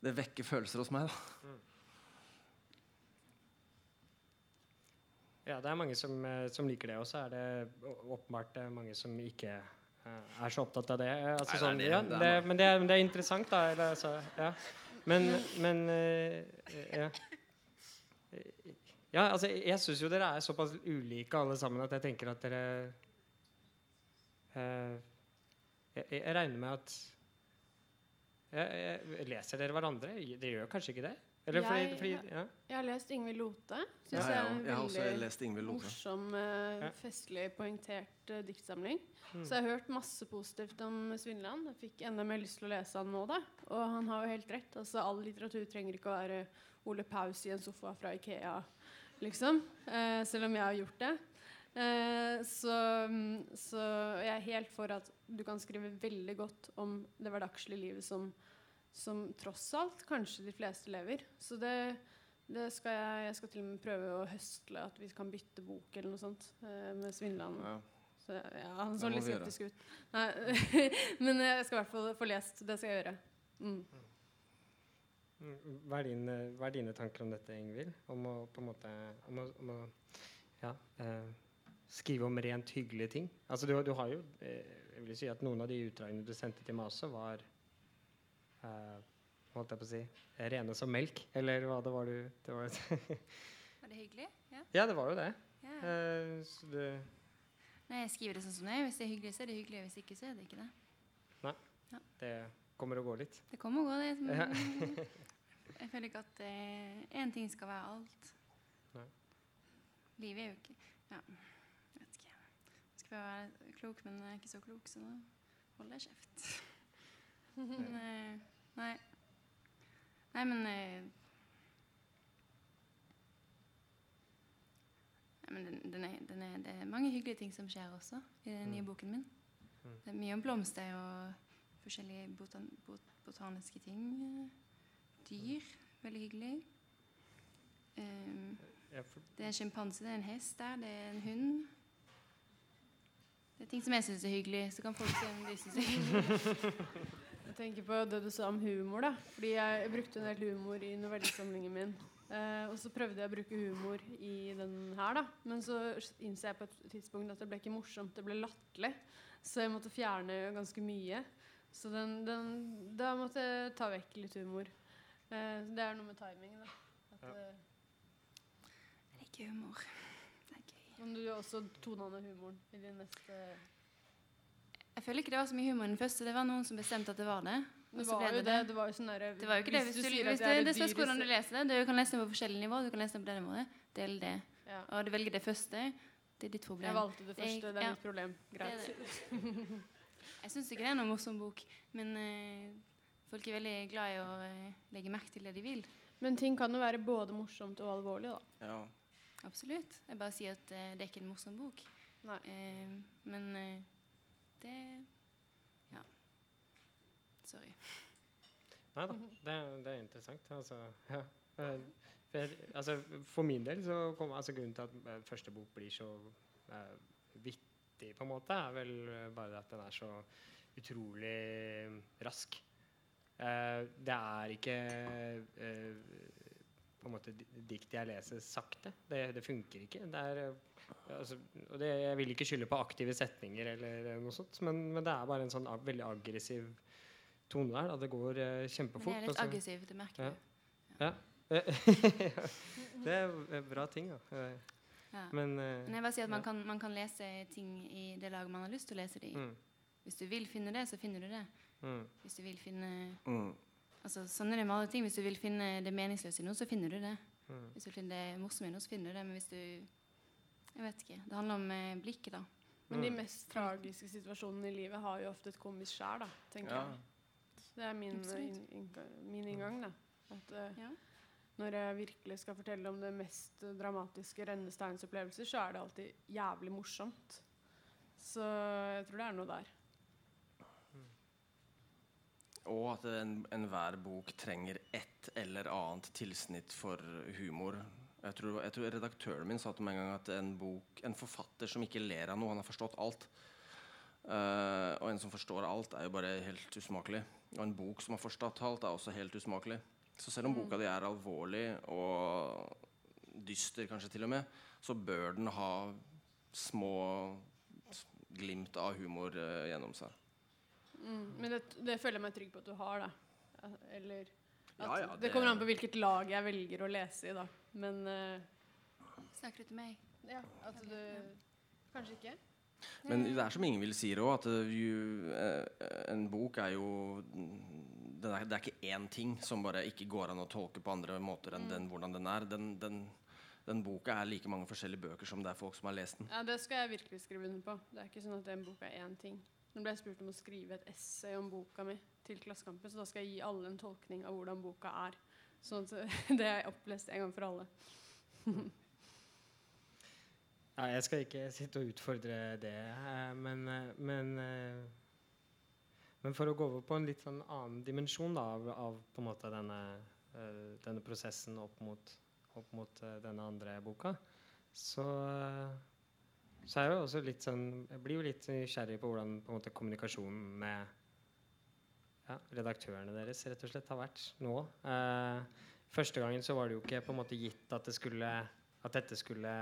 S4: det vekker følelser hos meg, da.
S2: Ja, det er mange som, eh, som liker det. Og så er det åpenbart mange som ikke uh, er så opptatt av det. Altså, Nei, sånn, det, ja, det, men, det er, men, det er, interessant, da. Eller, altså, ja. Men, men ja. Ja, altså, jeg, syns jo dere er såpass ulike alle sammen at jeg tenker at dere eh, jeg, jeg regner med at jeg, jeg, Leser dere hverandre? Dere gjør kanskje ikke det? Eller fordi,
S3: Jeg-
S2: fordi ja.
S3: Jeg har lest Ingvild Lote. Syns
S4: Ja,
S3: jeg
S4: ja,
S3: er en
S4: jeg
S3: veldig morsom, eh, festlig poengtert uh, diktsamling.
S2: Mm.
S3: Så jeg har hørt masse positivt om Svinland. Jeg fikk enda mer lyst til å lese han nå, da. Og han har jo helt rett. Altså, all litteratur trenger ikke å være Ole Paus i en sofa fra Ikea, liksom. Uh, selv om jeg har gjort det. Eh, så, så jeg er helt for at du kan skrive veldig godt om det hverdagslige livet som, som tross alt kanskje de fleste lever. Så det, det skal jeg, jeg skal til og med prøve å høstle at vi kan bytte bok eller noe sånt eh, med Svindland.
S4: Ja.
S3: Så, ja, han så litt skeptisk ut. Nei, men jeg skal i hvert fall få lest. Det skal jeg gjøre. Mm.
S2: Mm, Hva er, dine, hva er dine tanker om dette, Ingvild? Om å på en måte om å, om å ja, eh, skrive om rent hyggelige ting? Altså, du, du har jo eh, Jeg vil si at noen av de utdragene du sendte til meg også, var uh, holdt jeg på å si rene som melk, eller hva det var du det var,
S5: Var det hyggelig? Ja.
S2: Ja, det var jo det.
S5: ja.
S2: Uh, så du
S5: Nei, jeg skriver det sånn som det er. Hvis det er hyggelig, så er det hyggelig. Hvis ikke, så er det ikke det.
S2: Nei, Det kommer og går litt.
S5: Det kommer og går, det.
S2: Ja.
S5: Jeg føler ikke at én ting skal være alt.
S2: Nei.
S5: Livet er jo ikke Ja. Jeg prøve å være klok, men jeg er ikke så klok, så nå holder jeg kjeft. Men, eh, nei. Nei, men eh, Nei, men den, den er, den er, det er mange hyggelige ting som skjer også i den nye
S2: Mm.
S5: boken min.
S2: Mm.
S5: Det er mye om blomster og forskjellige botan bot botaniske ting. eh, Dyr. Veldig hyggelig. Um, det er en sjimpanse, det er en hest der, det er en hund. Er ting som jeg syns er hyggelig, så kan folk se om de syns det er hyggelig.
S3: Jeg tenker på det du sa om humor. da Fordi jeg, jeg brukte en del humor i novellesamlingen min. Eh, og så prøvde jeg å bruke humor i den her, da. Men så innså jeg på et tidspunkt at det ble ikke morsomt, det ble latterlig. Så jeg måtte fjerne ganske mye. Så den, den, da måtte jeg ta vekk litt humor. Eh, det er noe med timing, da. At,
S2: Ja.
S3: det
S5: Jeg liker humor.
S3: Men du har også tona ned humoren i din neste
S5: Jeg føler ikke det var så mye humor i den første. Det var noen som bestemte at det var det.
S3: Det var jo det. Det var jo sånn der,
S5: Det var jo ikke det. Hvis du,
S3: sier at
S5: hvis
S3: er
S5: det, det spørs hvordan du leser det. Du kan lese det på forskjellige nivå. Du kan lese det på det nivået. Del det.
S3: Ja.
S5: Og du velger det første. Det er ditt problem.
S3: Jeg valgte det første. Det er
S5: ja.
S3: mitt problem.
S5: Det
S3: Greit.
S5: det. Jeg syns ikke det er noen morsom bok, men uh, folk er veldig glad i å uh, legge merke til det de vil.
S3: Men ting kan jo være både morsomt og alvorlig, da.
S4: Ja.
S5: Absolutt. Jeg bare sier at eh, det er ikke en morsom bok.
S3: Nei.
S5: Eh, men eh, det Ja. Sorry.
S2: nei da, det, er- det er interessant. Altså, ja. Eh, for, altså, for min del så kom altså grunnen til at eh, første bok blir så uh, vittig, på en måte, er vel bare at den er så utrolig rask. Uh, det er ikke eh, på en måte dikt jeg leser sakte. Det, det funker ikke. Det er, eh, altså, og det, jeg vil ikke skylde på aktive setninger eller noe sånt, men, men det er bare en sånn ag veldig aggressiv tone der. Da. Det går kjempefort.
S5: Men det er litt
S2: og
S5: aggressivt, det merker
S2: Ja.
S5: du.
S2: Ja. det er bra ting, da.
S5: Ja.
S2: Men, uh,
S5: Men jeg bare sier at man
S2: ja.
S5: kan, man kan lese ting i det laget man har lyst til å lese det i.
S2: mm,
S5: Hvis du vil finne det, så finner du det.
S2: mm,
S5: Hvis du vil finne
S4: Mm.
S5: Altså, sånn er det med alle ting. Hvis du vil finne det meningsløse i noe, så finner du det.
S2: mm.
S5: Hvis du vil finne det morsomme i noe, så finner du det. Men hvis du Jeg vet ikke. Det handler om eh, blikket, da.
S3: Men de
S2: Mm.
S3: mest tragiske situasjonene i livet har jo ofte et komisk skjær, da, tenker
S4: Ja.
S3: jeg. Det er min, in, in, min inngang, da. At uh,
S5: Ja.
S3: når jeg virkelig skal fortelle om det mest dramatiske rennesteinsopplevelser, så er det alltid jævlig morsomt. Så jeg tror det er noe der.
S4: Og at en- enhver bok trenger et eller annet tilsnitt for humor. Jeg tror, jeg tror Redaktøren min sa til meg en gang at en, bok, en forfatter som ikke ler av noe, han har forstått alt. Uh, og en som forstår alt, er jo bare helt usmakelig. Og en bok som har forstått alt, er også helt usmakelig. Så selv om boka di er alvorlig og dyster, kanskje til og med, så bør den ha små glimt av humor uh, gjennom seg.
S3: Mm. Men det, det føler jeg meg trygg på at du har, da. Eller at
S4: Ja, ja,
S3: det,
S4: det-
S3: kommer an på hvilket lag jeg velger å lese i, da. Men uh,
S5: Snakker du til meg?
S3: Ja, at du Kanskje ikke?
S4: Men det er som Ingvild sier òg, at eh, eh, en bok er jo det er, det er ikke én ting som bare ikke går an å tolke på andre måter enn den, hvordan den er. Den, den, den boka er like mange forskjellige bøker som det er folk som har lest den.
S3: Ja, Det skal jeg virkelig skrive under på. Det er ikke sånn at den boka er én ting. Nå ble jeg spurt om å skrive et essay om boka mi til Klassekampen, så da skal jeg gi alle en tolkning av hvordan boka er. Sånn at det er opplest en gang for alle.
S2: Ja, jeg skal ikke sitte og utfordre det, eh, men, eh, men, eh, men for å gå over på en litt sånn annen dimensjon da, av, av på en måte denne, denne prosessen opp mot, opp mot denne andre boka, så, så jeg jo litt sånn Jeg blir jo litt nysgjerrig på hvordan på måte, kommunikasjonen med ja, redaktørene deres rett og slett har vært nå. Eh, første gangen så var det jo ikke på en måte gitt at, det skulle, at dette skulle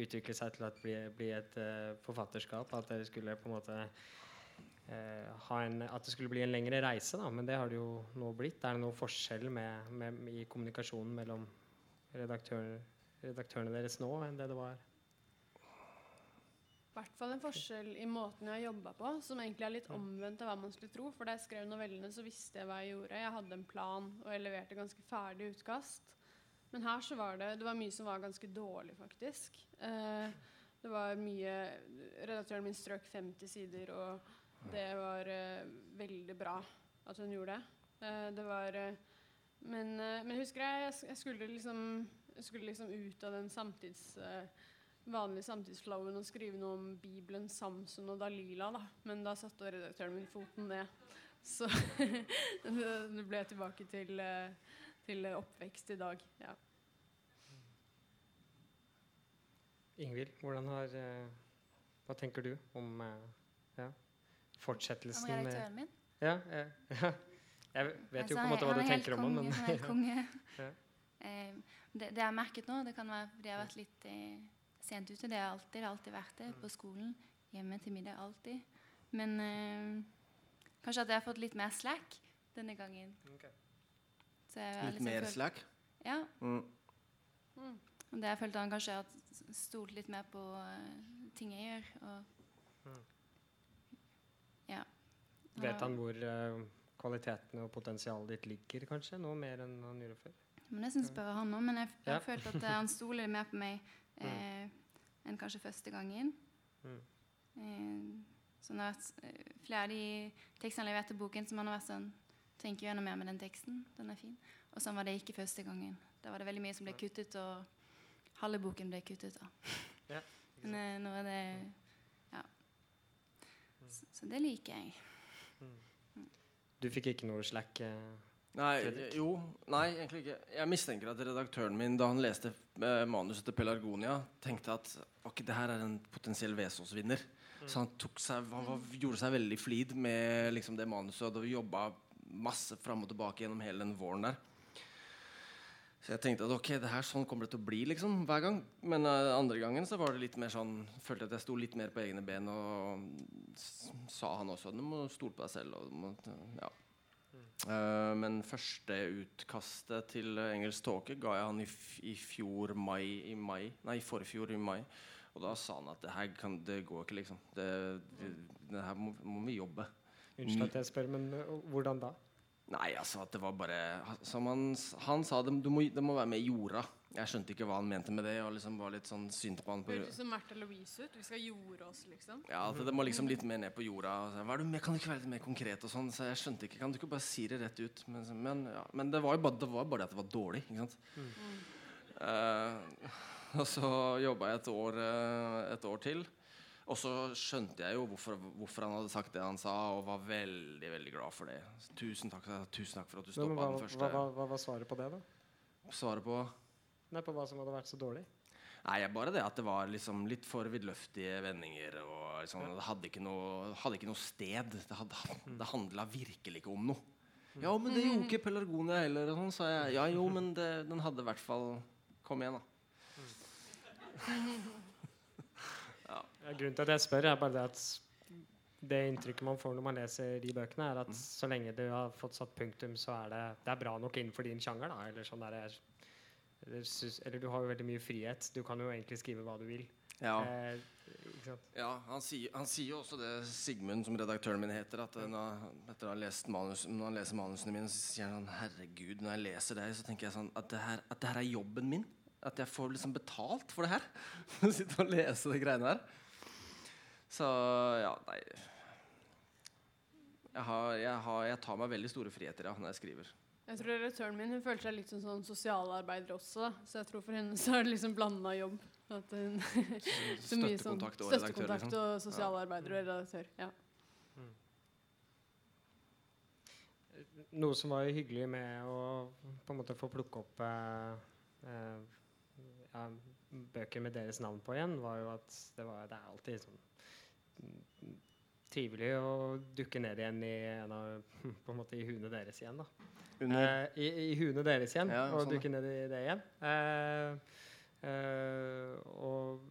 S2: utvikle seg til å bli, bli et uh, forfatterskap. At det skulle på en måte uh, ha en, At det skulle bli en lengre reise, da. Men det har det jo nå blitt. Er det noen forskjell med, med, i kommunikasjonen mellom redaktør, redaktørene deres nå enn det det var?
S3: Hvert fall en forskjell i måten jeg har jobba på, som egentlig er litt omvendt av hva man skulle tro. For da jeg skrev novellene, så visste jeg hva jeg gjorde. Jeg hadde en plan, og jeg leverte ganske ferdig utkast. Men her så var det Det var mye som var ganske dårlig, faktisk. Eh, det var mye Redaktøren min strøk 50 sider, og det var eh, veldig bra at hun gjorde det. Eh, det var eh, men, eh, men husker jeg, jeg, jeg skulle liksom jeg skulle liksom ut av den samtids vanlige samtidsflowen og skrive noe om Bibelen, Samson og Dalila, da. Men da satte redaktøren min foten ned. Så det ble tilbake til, eh, til oppvekst i dag. Ja.
S2: Ingvild, hvordan har eh, Hva tenker du om eh, ja, fortsettelsen Om
S5: redaktøren min?
S2: ja, ja. Jeg vet jo på en måte hva du tenker om den, men
S5: Han er helt konge.
S2: Ja.
S5: Eh, det, det jeg har merket nå, det kan være fordi jeg har vært litt eh, sent ute. Det har alltid, det har alltid vært det. På skolen, hjemme til middag, alltid. Men eh, kanskje at jeg har fått litt mer slack denne gangen.
S2: Okay.
S5: Så jeg
S4: Litt
S5: liksom
S4: mer slack.
S5: Ja.
S4: Mm.
S5: Og det jeg følte han kanskje har stolt litt mer på uh, ting jeg gjør. Og
S2: Mm.
S5: ja.
S2: vet han hvor uh, kvaliteten og potensialet ditt ligger, kanskje? Nå mer enn han gjorde før?
S5: Men jeg syns spørre han òg. Men jeg, jeg har
S2: Ja.
S5: følt at eh, han stoler mer på meg eh, enn kanskje første gangen.
S2: Mm.
S5: Eh, så det har vært eh, flere av de tekstene jeg leverte i boken, som han har vært sånn Tenker gjennom mer med den teksten. Den er fin. Og sånn var det ikke første gangen. Da var det veldig mye som ble kuttet, og halve boken ble kuttet.
S2: Ja,
S5: Men eh, nå er det Ja. Så, så det liker jeg.
S2: Du fikk ikke noe slack? eh,
S4: Nei,
S2: Fredrik?
S4: jo, nei, egentlig ikke. Jeg mistenker at redaktøren min, da han leste eh, manuset til Pelargonia, tenkte at ok, det her er en potensiell Vesaas-vinner. Så han, tok seg, han var, gjorde seg veldig flid med liksom, det manuset, og jobba masse fram og tilbake gjennom hele den våren der. Så jeg tenkte at ok, det her sånn kommer det til å bli liksom hver gang. Men uh, andre gangen så var det litt mer sånn Følte at jeg sto litt mer på egne ben, og sa han også du må stole på deg selv. Og, må, ja. Eh, men første utkastet til engelsk tåke ga jeg han i, i fjor mai, i mai Nei, i forfjor i mai. Og da sa han at det her kan, det går ikke, liksom. Det, det, det her må, må vi jobbe.
S2: Unnskyld at jeg spør, men hvordan da?
S4: Nei, altså at det var bare Som han, han sa, det, du må, det må være med i jorda. Jeg skjønte ikke hva han mente med det. Og liksom var litt sånn synt på han på
S3: Høres ut som Märtha Louise ut. Vi skal jorde oss, liksom.
S4: Ja, at det må liksom litt mer ned på jorda. Og så, hva er du med, kan du ikke være litt mer konkret? og sånn, Så jeg skjønte ikke, Kan du ikke bare si det rett ut? Men, så- men, ja. men det var jo bare det var bare det at det var dårlig. ikke sant? Eh, og så jobba jeg et år, uh, et år til. Og så skjønte jeg jo hvorfor, hvorfor han hadde sagt det han sa, og var veldig veldig glad for det. Tusen takk, tusen takk for at du stoppa
S2: den
S4: den
S2: hva,
S4: første.
S2: hva, hva var svaret på det, da?
S4: Svaret på
S2: Nei, På hva som hadde vært så dårlig?
S4: Nei, bare det at det var liksom litt for vidløftige vendinger. Og liksom, Det hadde ikke noe, hadde ikke noe sted. Det, hadde, det handla virkelig ikke om noe. Ja, men det gjorde ikke Pelargonia heller. Og sånn, sa jeg. Ja, jo, men det, den hadde i hvert fall Kom igjen, da.
S2: Ja, grunnen til at jeg spør, er bare det at det inntrykket man får når man leser de bøkene, er at så lenge du har fått satt punktum, så er det, det er bra nok innenfor din sjanger. da, eller sånn der, eller, du har jo veldig mye frihet. Du kan jo egentlig skrive hva du vil.
S4: Ja.
S2: Eh, ikke sant?
S4: Ja, han sier, han sier jo også det, Sigmund, som redaktøren min heter, at når, etter å ha lest manus, når han leser manusene mine, så sier han sånn Herregud, når jeg leser deg, så tenker jeg sånn at det her, at det her er jobben min. At jeg får liksom betalt for det her. Å sitte og lese de greiene her. Så ja, nei jeg, har, jeg, har, jeg tar meg veldig store friheter ja, når jeg skriver.
S3: Jeg tror redaktøren min hun føler seg litt som sånn sosialarbeider også. Så jeg tror for henne så er det liksom blanda jobb. At hun, så mye sånn
S4: Støttekontakt og redaktør,
S3: støttekontakt
S4: liksom.
S3: og sosialarbeider og redaktør. Ja.
S2: Noe som var hyggelig med å på en måte få plukke opp eh, eh, ja, bøker med deres navn på igjen, var jo at det, var, det er alltid sånn mm, trivelig å dukke ned igjen i en av på en måte i huene deres igjen. da.
S4: Under,
S2: Eh, i, I huene deres igjen,
S4: Ja,
S2: og
S4: sånn,
S2: dukke ned i det igjen. Eh, eh, og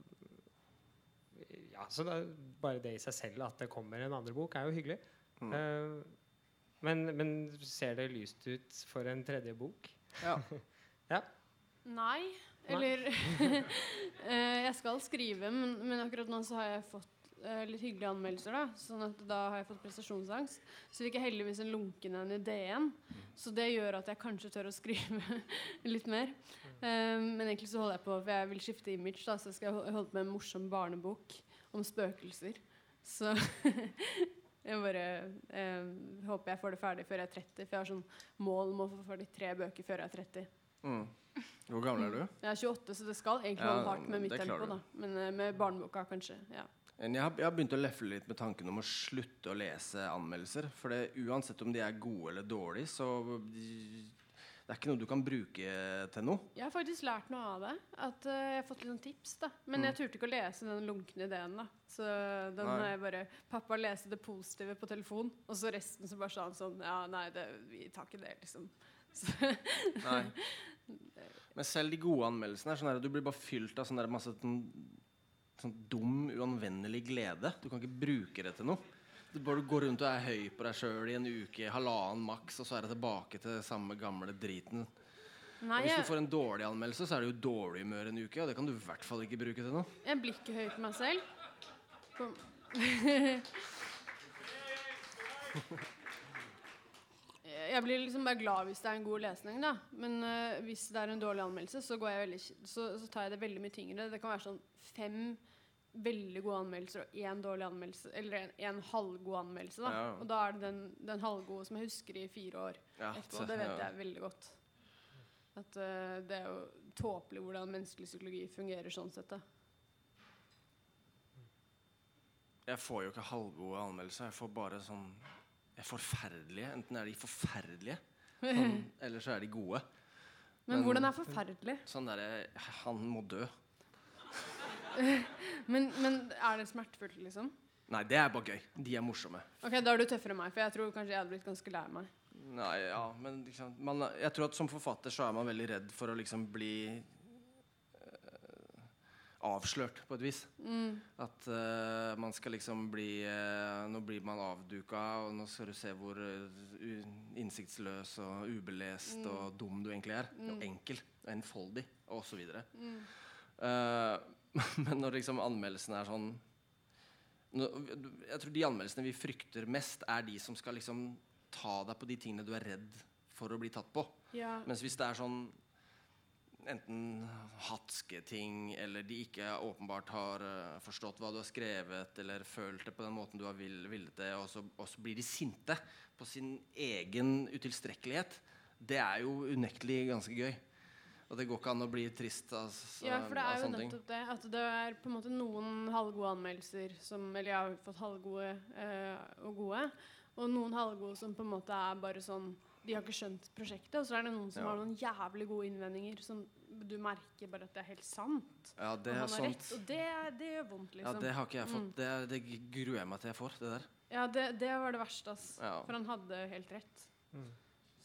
S2: ja, så det, er bare det i seg selv at det kommer en andre bok, er jo hyggelig.
S4: Mm.
S2: Eh, men, men ser det lyst ut for en tredje bok?
S4: ja.
S3: Nei. Eller eh, Jeg skal skrive, men, men akkurat nå så har jeg fått litt hyggelige anmeldelser. da Sånn at da har jeg fått prestasjonsangst. Så fikk jeg heldigvis en lunken en i DN. Så det gjør at jeg kanskje tør å skrive litt mer. Um, men egentlig så holder jeg på, for jeg vil skifte image, da så jeg skal holde på med en morsom barnebok om spøkelser. Så jeg bare um, håper jeg får det ferdig før jeg er 30. For jeg har sånn mål om å få ferdig tre bøker før jeg er 30.
S4: Mm. Hvor gammel er du?
S3: Jeg er 28, så det skal egentlig holde hardt med mitt tempo. da Men eh, med barneboka, kanskje. ja
S4: Jeg har, jeg har begynt å lefle litt med tanken om å slutte å lese anmeldelser. For det, uansett om de er gode eller dårlige, så de, det er ikke noe du kan bruke til noe.
S3: Jeg har faktisk lært noe av det. At uh, Jeg har fått litt sånn tips. da Men jeg turte ikke å lese den lunkne ideen. da Så den
S4: Mm. Nei.
S3: har jeg bare Pappa leste det positive på telefon, og så resten så bare sa han sånn Ja, nei, det, vi tar ikke det, liksom.
S4: Nei. Men selv de gode anmeldelsene er sånn her, du blir bare fylt av sånn masse sånn, dum, uanvendelig glede. Du kan ikke bruke det til noe. Du bare går rundt og er høy på deg sjøl i en uke, halvannen maks, og så er det tilbake til samme gamle driten.
S3: nei,
S4: hvis du får en dårlig anmeldelse, så er det jo dårlig humør en uke, og det kan du i hvert fall ikke bruke til noe.
S3: jeg blir ikke høy på meg selv. Kom. Jeg blir liksom bare glad hvis det er en god lesning, da. Men uh, hvis det er en dårlig anmeldelse, så, går jeg veldig, så, så tar jeg det veldig mye tyngre. Det kan være sånn fem veldig gode anmeldelser og én dårlig anmeldelse, eller en, en halvgod anmeldelse. da
S4: Ja.
S3: Og da er det den, den halvgode som jeg husker i fire år
S4: Ja,
S3: etterpå. Det vet jeg veldig godt. At uh, det er jo tåpelig hvordan menneskelig psykologi fungerer sånn sett. da
S4: Jeg får jo ikke halvgode anmeldelser. Jeg får bare sånn er forferdelige. Enten er de forferdelige, sånn, eller så er de gode.
S3: Men,
S4: Men-
S3: hvordan er forferdelig?
S4: Sånn derre Han må dø.
S3: Men, men er det smertefullt, liksom?
S4: Nei, det er bare gøy. De er morsomme.
S3: Ok, Da er du tøffere enn meg, for jeg tror kanskje jeg hadde blitt ganske lei meg.
S4: Nei, ja, men liksom, man, jeg tror at som forfatter så er man veldig redd for å liksom bli øh, avslørt, på et vis.
S3: Mm.
S4: At øh, man skal liksom bli øh, Nå blir man avduka, og nå skal du se hvor innsiktsløs og ubelest
S3: Mm.
S4: og dum du egentlig er.
S3: Mm.
S4: Og enkel og enfoldig, og så videre.
S3: Mm.
S4: Eh, men når liksom anmeldelsene er sånn Jeg tror de anmeldelsene vi frykter mest, er de som skal liksom ta deg på de tingene du er redd for å bli tatt på.
S3: Ja.
S4: Mens hvis det er sånn enten hatske ting, eller de ikke åpenbart har eh, forstått hva du har skrevet, eller følt det på den måten du har vil, villet det, og så, og så blir de sinte på sin egen utilstrekkelighet, det er jo unektelig ganske gøy. Og det går ikke an å bli trist av, sånne ting.
S3: ja, for det er jo nettopp det. At det er på en måte noen halvgode anmeldelser som Eller jeg har fått halvgode øh, og gode. Og noen halvgode som på en måte er bare sånn De har ikke skjønt prosjektet. Og så er det noen som
S4: Ja.
S3: har noen jævlig gode innvendinger som du merker bare at det er helt sant.
S4: Ja, det er sant.
S3: rett. Og det, det gjør vondt, liksom.
S4: Ja, det har ikke jeg fått.
S3: Mm.
S4: Det, det gruer jeg meg til jeg får, det der.
S3: Ja, det, det var det verste, ass.
S4: Ja.
S3: For han hadde helt rett.
S2: Mm.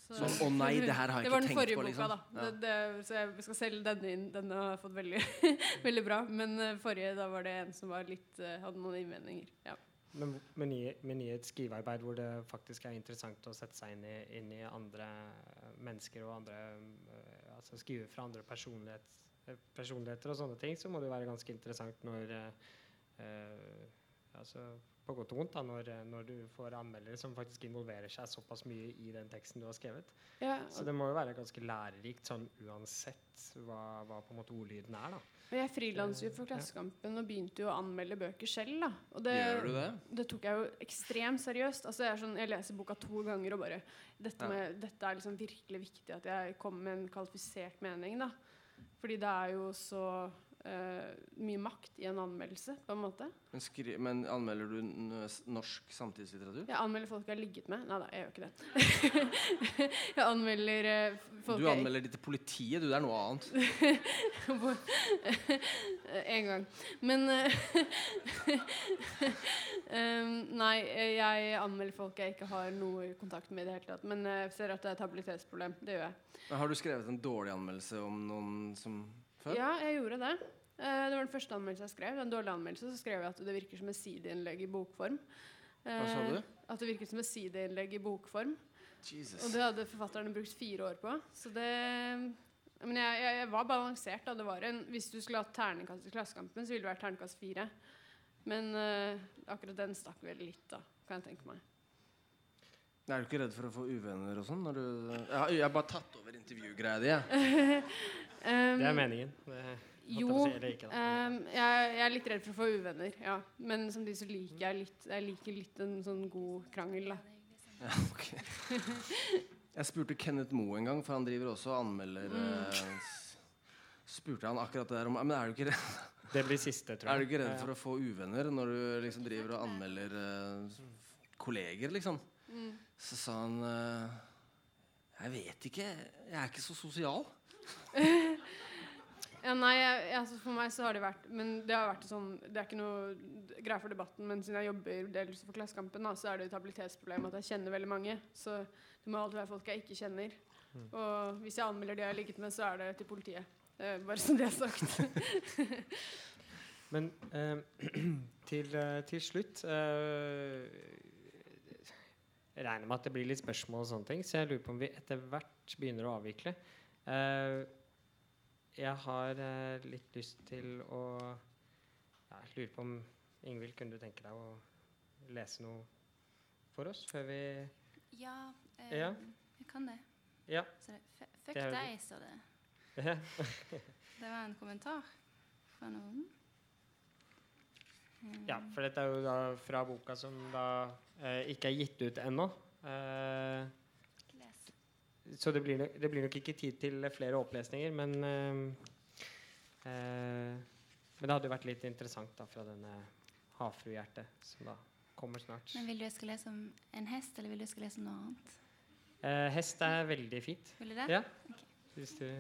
S3: Så-
S4: Sånn, å nei, det her har jeg
S3: det var
S4: ikke
S3: den
S4: tenkt
S3: forrige
S4: på,
S3: boka,
S4: liksom.
S3: da.
S4: Ja.
S3: Det, det, så jeg skal selge denne inn. Denne har jeg fått veldig, veldig bra. Men eh, forrige, da var det en som var litt, eh, hadde noen innvendinger. Ja.
S2: men, men, i, men, i, et skrivearbeid hvor det faktisk er interessant å sette seg inn i, inn i andre mennesker og andre uh, altså Skrive fra andre personlighet, personligheter og sånne ting, så må det være ganske interessant når uh, altså på godt og vondt da, når, når, du får anmeldere som faktisk involverer seg såpass mye i den teksten du har skrevet.
S3: Ja,
S2: så det må jo være ganske lærerikt sånn uansett hva, hva på en måte ordlyden er. da.
S3: Jeg frilanser jo for Klassekampen og begynte jo å anmelde bøker selv. da. Og det,
S4: Gjør du det?
S3: Det tok jeg jo ekstremt seriøst. Altså Jeg, sånn, jeg leser boka to ganger og bare dette, med, dette, er liksom virkelig viktig at jeg kommer med en kvalifisert mening. da. Fordi det er jo så uh, mye makt i en anmeldelse, på en måte.
S4: Men, skri, men anmelder du norsk samtidslitteratur?
S3: Jeg anmelder folk jeg har ligget med. Nei da, jeg gjør ikke det. jeg anmelder uh, folk
S4: Du anmelder jeg... de til politiet, du. Det er noe annet.
S3: en gang. Men um, Nei, jeg anmelder folk jeg ikke har noe kontakt med i det hele tatt. Men jeg ser at det er et habilitetsproblem. Det gjør jeg.
S4: Har du skrevet en dårlig anmeldelse om noen som før?
S3: Ja, jeg gjorde det. Uh, det var den første anmeldelsen jeg skrev. Den dårlige anmeldelsen så skrev jeg at det virker som et sideinnlegg i bokform.
S4: Hva sa du?
S3: At det virket som et sideinnlegg i bokform.
S4: Jesus.
S3: Og det hadde forfatterne brukt fire år på. Så det Men jeg, jeg, jeg var balansert. da det var en, Hvis du skulle hatt terningkast i Klassekampen, så ville det vært terningkast fire. Men uh, akkurat den stakk vel litt, da, kan jeg tenke meg.
S4: Er du ikke redd for å få uvenner og sånn? Jeg, jeg har bare tatt over intervjugreia di. Ja.
S2: um, det er meningen. Det,
S3: jo, ikke, um, jeg, jeg, er litt redd for å få uvenner. Ja. Men samtidig så liker jeg litt, jeg liker litt en sånn god krangel. Da.
S4: Ja, okay. Jeg spurte Kenneth Moe en gang, for han driver også og anmelder mm. uh, Spurte han akkurat det der om Men er du ikke redd
S2: Det blir siste, tror jeg.
S4: Er du ikke redd for å få uvenner når du liksom driver og anmelder uh, kolleger, liksom? Mm. Så sa han uh, Jeg vet ikke. Jeg er ikke så sosial.
S3: Ja, nei, jeg, altså For meg så har det vært Men det har vært sånn Det er ikke noe greie for debatten, men siden jeg jobber dels for Klassekampen, da, så er det et habilitetsproblem at jeg kjenner veldig mange. Så det må alltid være folk jeg ikke kjenner. Mm. Og hvis jeg anmelder de jeg har ligget med, så er det til politiet. Eh, bare så det er sagt.
S2: men eh, til, eh, til, slutt eh, regner med at det blir litt spørsmål, og sånne ting, så jeg lurer på om vi etter hvert begynner å avvikle. Uh, jeg har uh, litt lyst til å ja, Jeg lurer på om Ingvild, kunne du tenke deg å lese noe for oss før vi
S5: Ja, uh,
S2: ja.
S5: jeg kan det.
S2: Ja.
S5: Det, fuck deg, står det. det var en kommentar fra noen.
S2: Ja, for dette er jo da fra boka som da eh, ikke er gitt ut ennå. Eh, så det blir, det blir, nok ikke tid til flere opplesninger, men uh, uh, Men det hadde jo vært litt interessant da fra denne havfruhjertet som da kommer snart.
S5: Men Vil du jeg skal lese om en hest, eller vil du jeg skal lese om noe annet?
S2: Uh, hest er veldig fint.
S5: Vil du det?
S2: Ja.
S5: Okay.
S2: Hvis du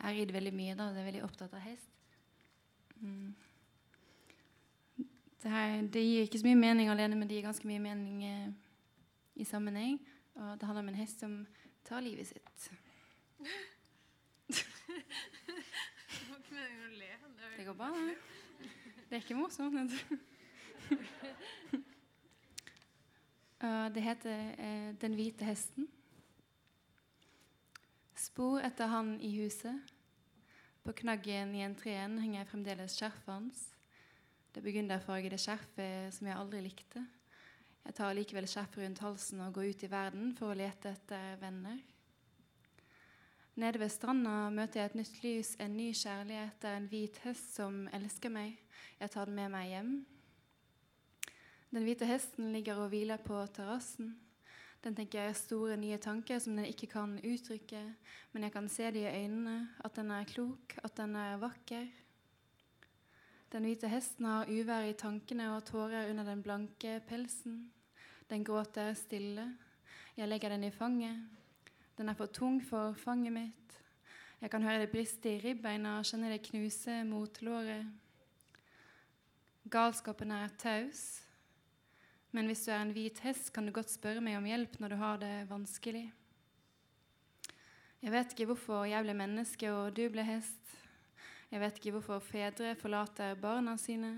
S5: Jeg rider veldig mye, da. og er veldig opptatt av hest. Mm. Det, her, det, gir ikke så mye mening alene, men det gir ganske mye mening eh, i sammenheng. Og det handler om en hest som tar livet sitt. det går bra, det. Det er ikke morsomt. det heter eh, 'Den hvite hesten'. Spor etter han i huset. På knaggen i entreen henger fremdeles skjerfet hans. Det burgunderfargede skjerfet som jeg aldri likte. Jeg tar likevel skjerfet rundt halsen og går ut i verden for å lete etter venner. Nede ved stranda møter jeg et nytt lys, en ny kjærlighet. En hvit hest som elsker meg. Jeg tar den med meg hjem. Den hvite hesten ligger og hviler på terrassen. Den tenker store, nye tanker som den ikke kan uttrykke, men jeg kan se det i øynene, at den er klok, at den er vakker. Den hvite hesten har uvær i tankene og tårer under den blanke pelsen. Den gråter stille. Jeg legger den i fanget. Den er for tung for fanget mitt. Jeg kan høre det briste i ribbeina kjenne det knuse mot låret. Galskapen er taus. Men hvis du er en hvit hest, kan du godt spørre meg om hjelp når du har det vanskelig. Jeg vet ikke hvorfor jeg ble menneske og du ble hest. Jeg vet ikke hvorfor fedre forlater barna sine.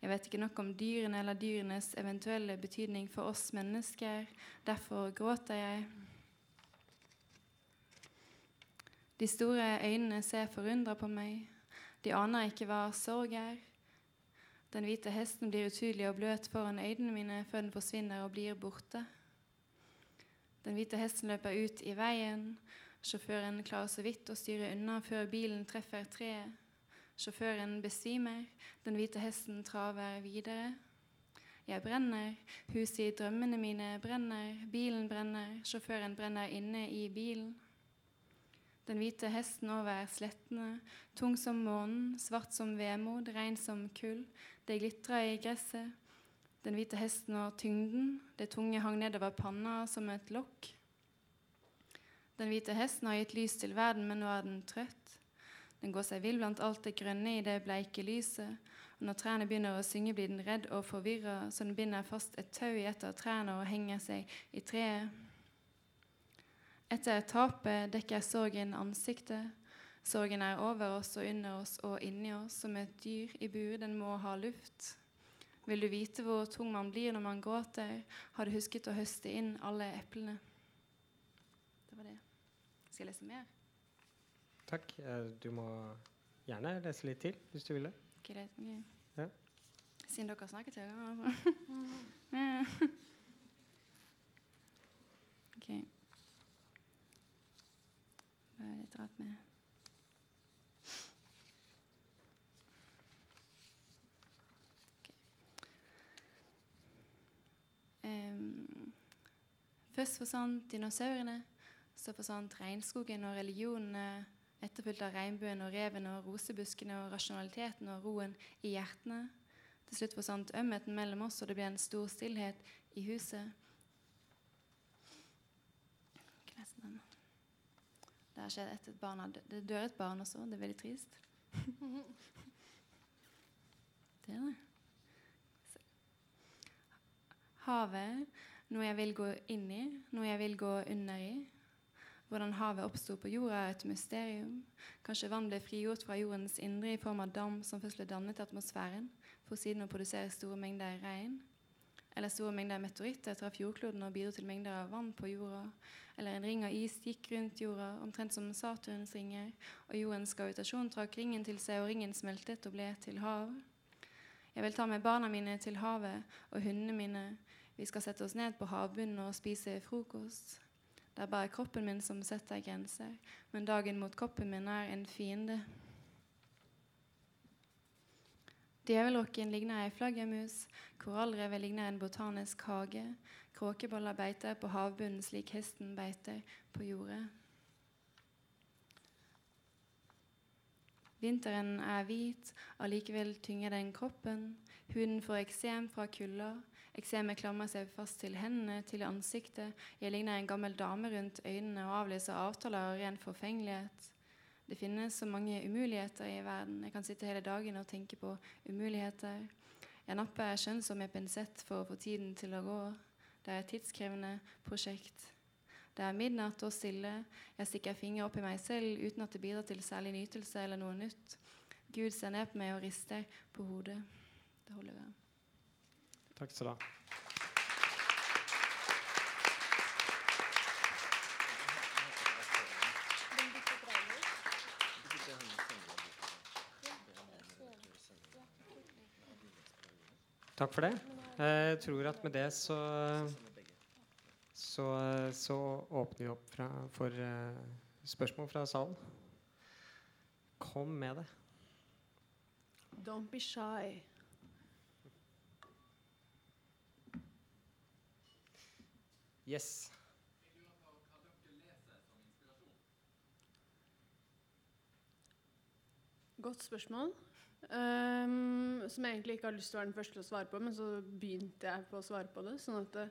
S5: Jeg vet ikke nok om dyrene eller dyrenes eventuelle betydning for oss mennesker. Derfor gråter jeg. De store øynene ser forundra på meg. De aner ikke hva sorg er. Den hvite hesten blir utydelig og bløt foran øynene mine før den forsvinner og blir borte. Den hvite hesten løper ut i veien. Sjåføren klarer så vidt å styre unna før bilen treffer treet. Sjåføren besvimer. Den hvite hesten traver videre. Jeg brenner. Huset i drømmene mine brenner. Bilen brenner. Sjåføren brenner inne i bilen. Den hvite hesten over slettene, tung som månen, svart som vemod, rein som kull. Det glitrer i gresset. Den hvite hesten og tyngden, det tunge hang nedover panna som et lokk. Den hvite hesten har gitt lys til verden, men nå er den trøtt. Den går seg vill blant alt det grønne i det bleike lyset. Og når trærne begynner å synge, blir den redd og forvirra, så den binder fast et tau i et av trærne og henger seg i treet. Etter tapet dekker sorgen ansiktet. Sorgen er over oss og under oss og inni oss, som et dyr i bur. Den må ha luft. Vil du vite hvor tung man blir når man gråter, har du husket å høste inn alle eplene. Det. Skal jeg lese mer?
S2: Takk. Eh, Du må gjerne lese litt til hvis du vil det.
S5: Ok, det er.
S2: Ja.
S5: Siden dere har snakket høyere. altså. Ja. ok. Hva er litt rart med. Em, først forsvant dinosaurene, så forsvant regnskogen og religionene etterfulgt av regnbuen og reven og rosebuskene og rasjonaliteten og roen i hjertene. Til slutt forsvant ømheten mellom oss, og det ble en stor stillhet i huset. Det har skjedd etter et barn Det dør et barn også. Det er veldig trist. det er det. Havet, noe jeg vil gå inn i, noe jeg vil gå under i. Hvordan havet oppsto på jorda, er et mysterium. Kanskje vann ble frigjort fra jordens indre i form av dam som først ble dannet i atmosfæren, for siden å produsere store mengder regn. Eller store mengder meteoritter traff jordkloden og bidro til mengder av vann på jorda. Eller en ring av is gikk rundt jorda, omtrent som Saturns ringer, og jordens gravitasjon trakk ringen til seg, og ringen smeltet og ble til hav. Jeg vil ta med barna mine til havet og hundene mine. Vi skal sette oss ned på havbunnen og spise frokost. Det er bare kroppen min som setter grenser, men dagen mot kroppen min er en fiende. Djevelrokken ligner ei flaggermus, korallrevet ligner en botanisk hage, kråkeboller beiter på havbunnen slik hesten beiter på jordet. Vinteren er hvit, allikevel tynger den kroppen. Huden får eksem fra kulda. Eksemet klamrer seg fast til hendene, til ansiktet. Jeg ligner en gammel dame rundt øynene og avlyser avtaler av ren forfengelighet. Det finnes så mange umuligheter i verden. Jeg kan sitte hele dagen og tenke på umuligheter. Jeg napper skjønnsom med pinsett for å få tiden til å gå. Det er et tidskrevende prosjekt. Det er midnatt og stille. Jeg stikker fingre opp i meg selv uten at det bidrar til særlig nytelse eller noe nytt. Gud ser ned på meg og rister på hodet. Det holder vel.
S2: Takk skal du ha. Takk for det. Jeg tror at med det så så, så åpner vi opp fra, for eh, spørsmål fra salen. Kom med det.
S3: Don't be shy.
S2: Yes.
S3: Godt spørsmål. Um, som jeg egentlig ikke har lyst til å være den første til å svare på, men så begynte jeg på å svare på det. Sånn at eh,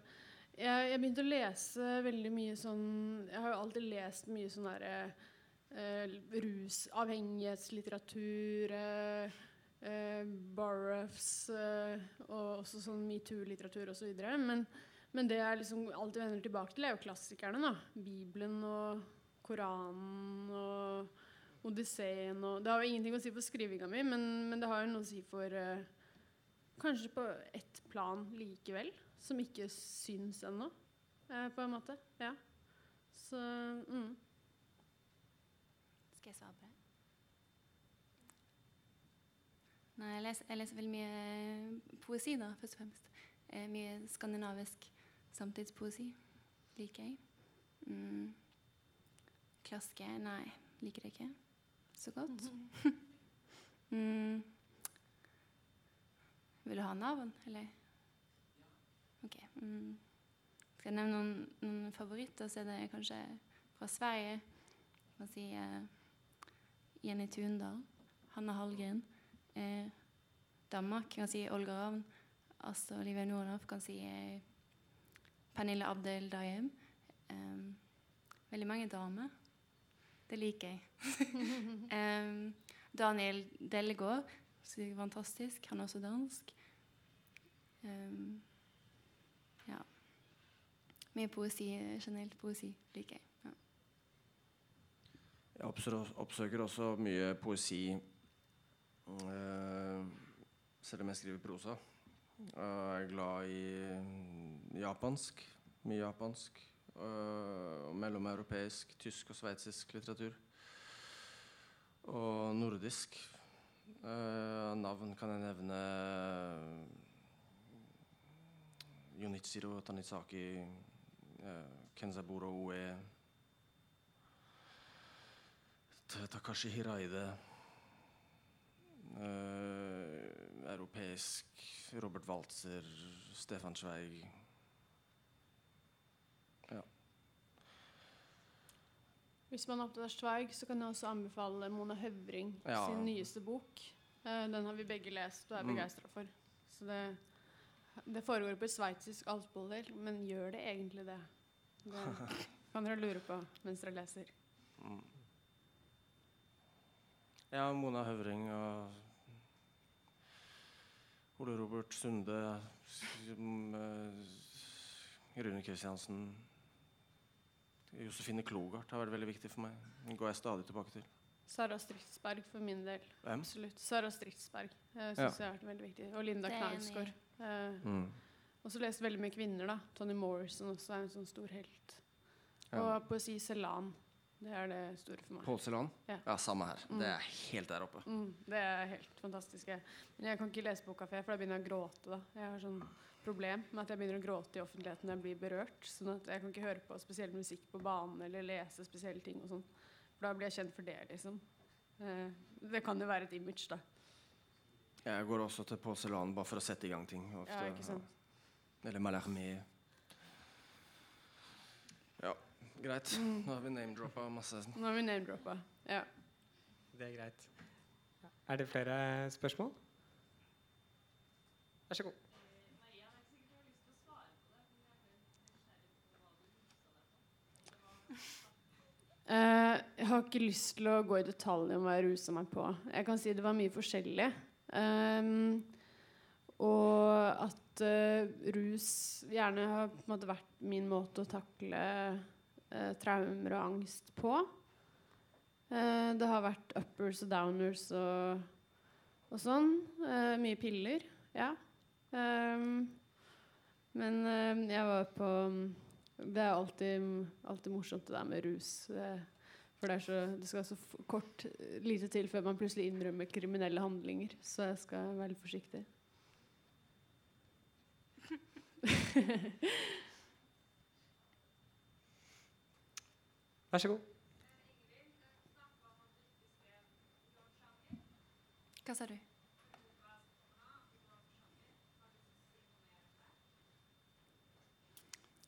S3: jeg, jeg begynte å lese veldig mye sånn Jeg har jo alltid lest mye sånn derre uh, rusavhengighetslitteratur, uh, Burroughs eh, og også sånn metoo-litteratur osv. Men, men det jeg liksom alltid vender tilbake til, er jo klassikerne. da. Bibelen og Koranen og Odysseen og Det har jo ingenting å si for skrivinga mi, men, men det har jo noe å si for, eh, kanskje på ett plan likevel, som ikke syns ennå, eh, på en måte. Ja. Så mm.
S5: Skal jeg svare på det? Nei, jeg leser, jeg leser veldig mye eh, poesi, da, først og fremst. Eh, mye skandinavisk samtidspoesi liker jeg. Mm. Klaske Nei, liker det ikke så godt. mm. Vil du ha navn, eller? OK. Mm. Skal jeg nevne noen, noen favoritter, så er det kanskje fra Sverige. Hva si eh, Jenny Tundal, Hanna Hallgren. Eh, Danmark kan si Olga Ravn. Astrid Olivia Nordhoff kan si eh, Pernille Abdel Dayem. Um, veldig mange damer. Det liker jeg. um, Daniel Dellegård, er fantastisk. Han er også dansk. Um, ja. Mye poesi, generelt poesi liker jeg. Ja.
S4: Jeg oppsøker, oppsøker også mye poesi uh, selv om jeg skriver prosa. Jeg er glad i japansk. Mye japansk. Uh, mellomeuropeisk, tysk og sveitsisk litteratur. Og nordisk. Uh, navn kan jeg nevne Yonichiro Tanizaki, uh, Kenzaburo Oe Takashi Hiraide. Uh, europeisk Robert Waltzer, Stefan Zweig
S3: Hvis man er opptatt av Zweig, så kan jeg også anbefale Mona Høvring
S4: Ja.
S3: sin nyeste bok. Eh, den har vi begge lest og er
S4: Mm.
S3: begeistra for. Så det, det foregår på et sveitsisk alpemodell, men gjør det egentlig det? Det kan dere lure på mens dere leser.
S4: Mm. Ja, Mona Høvring og Ole Robert Sunde, eh, Rune Kristiansen Josefine Klogart har vært veldig viktig for meg. Den går jeg stadig tilbake til.
S3: Sara Stridsberg for min del.
S4: Hvem?
S3: Absolutt. Sara Stridsberg uh, syns
S4: Ja.
S3: jeg har vært veldig viktig. Og Linda. Knausgård. Eh,
S4: Mm.
S3: Og så lest veldig mye kvinner, da. Toni Morrison også er en sånn stor helt.
S4: Ja.
S3: Og poesi Celan. Det er det store for meg.
S4: Pål Celan?
S3: Ja.
S4: ja, samme her.
S3: Mm.
S4: Det er helt der oppe.
S3: Mm, det er helt fantastisk. Men jeg kan ikke lese på kafé, for da begynner jeg å gråte. da. Jeg har sånn problem med at jeg begynner å gråte i offentligheten når jeg blir berørt. sånn at jeg kan ikke høre på spesiell musikk på banen eller lese spesielle ting. og sånn. For da blir jeg kjent for det, liksom. Eh, det kan jo være et image, da.
S4: Jeg går også til Pål bare for å sette i gang ting. Ofte,
S3: Ja, ikke sant?
S4: Eller Mallarmé. Ja, greit.
S3: Mm.
S4: Nå har vi name-droppa masse.
S3: Nå har vi name-droppa. Ja.
S2: Det er greit. Er det flere spørsmål? Vær så god.
S3: Jeg har ikke lyst til å gå i detalj om hva jeg rusa meg på. Jeg kan si det var mye forskjellig. Um, og at uh, rus gjerne har måte vært min måte å takle uh, traumer og angst på. Uh, det har vært uppers og downers og, og sånn. Eh, mye piller, ja. Um, men eh, jeg var på det er alltid, alltid morsomt det der med rus. eh, For det, er så, det skal så kort lite til før man plutselig innrømmer kriminelle handlinger. Så jeg skal være litt forsiktig.
S2: Vær så god.
S5: Hva sa du?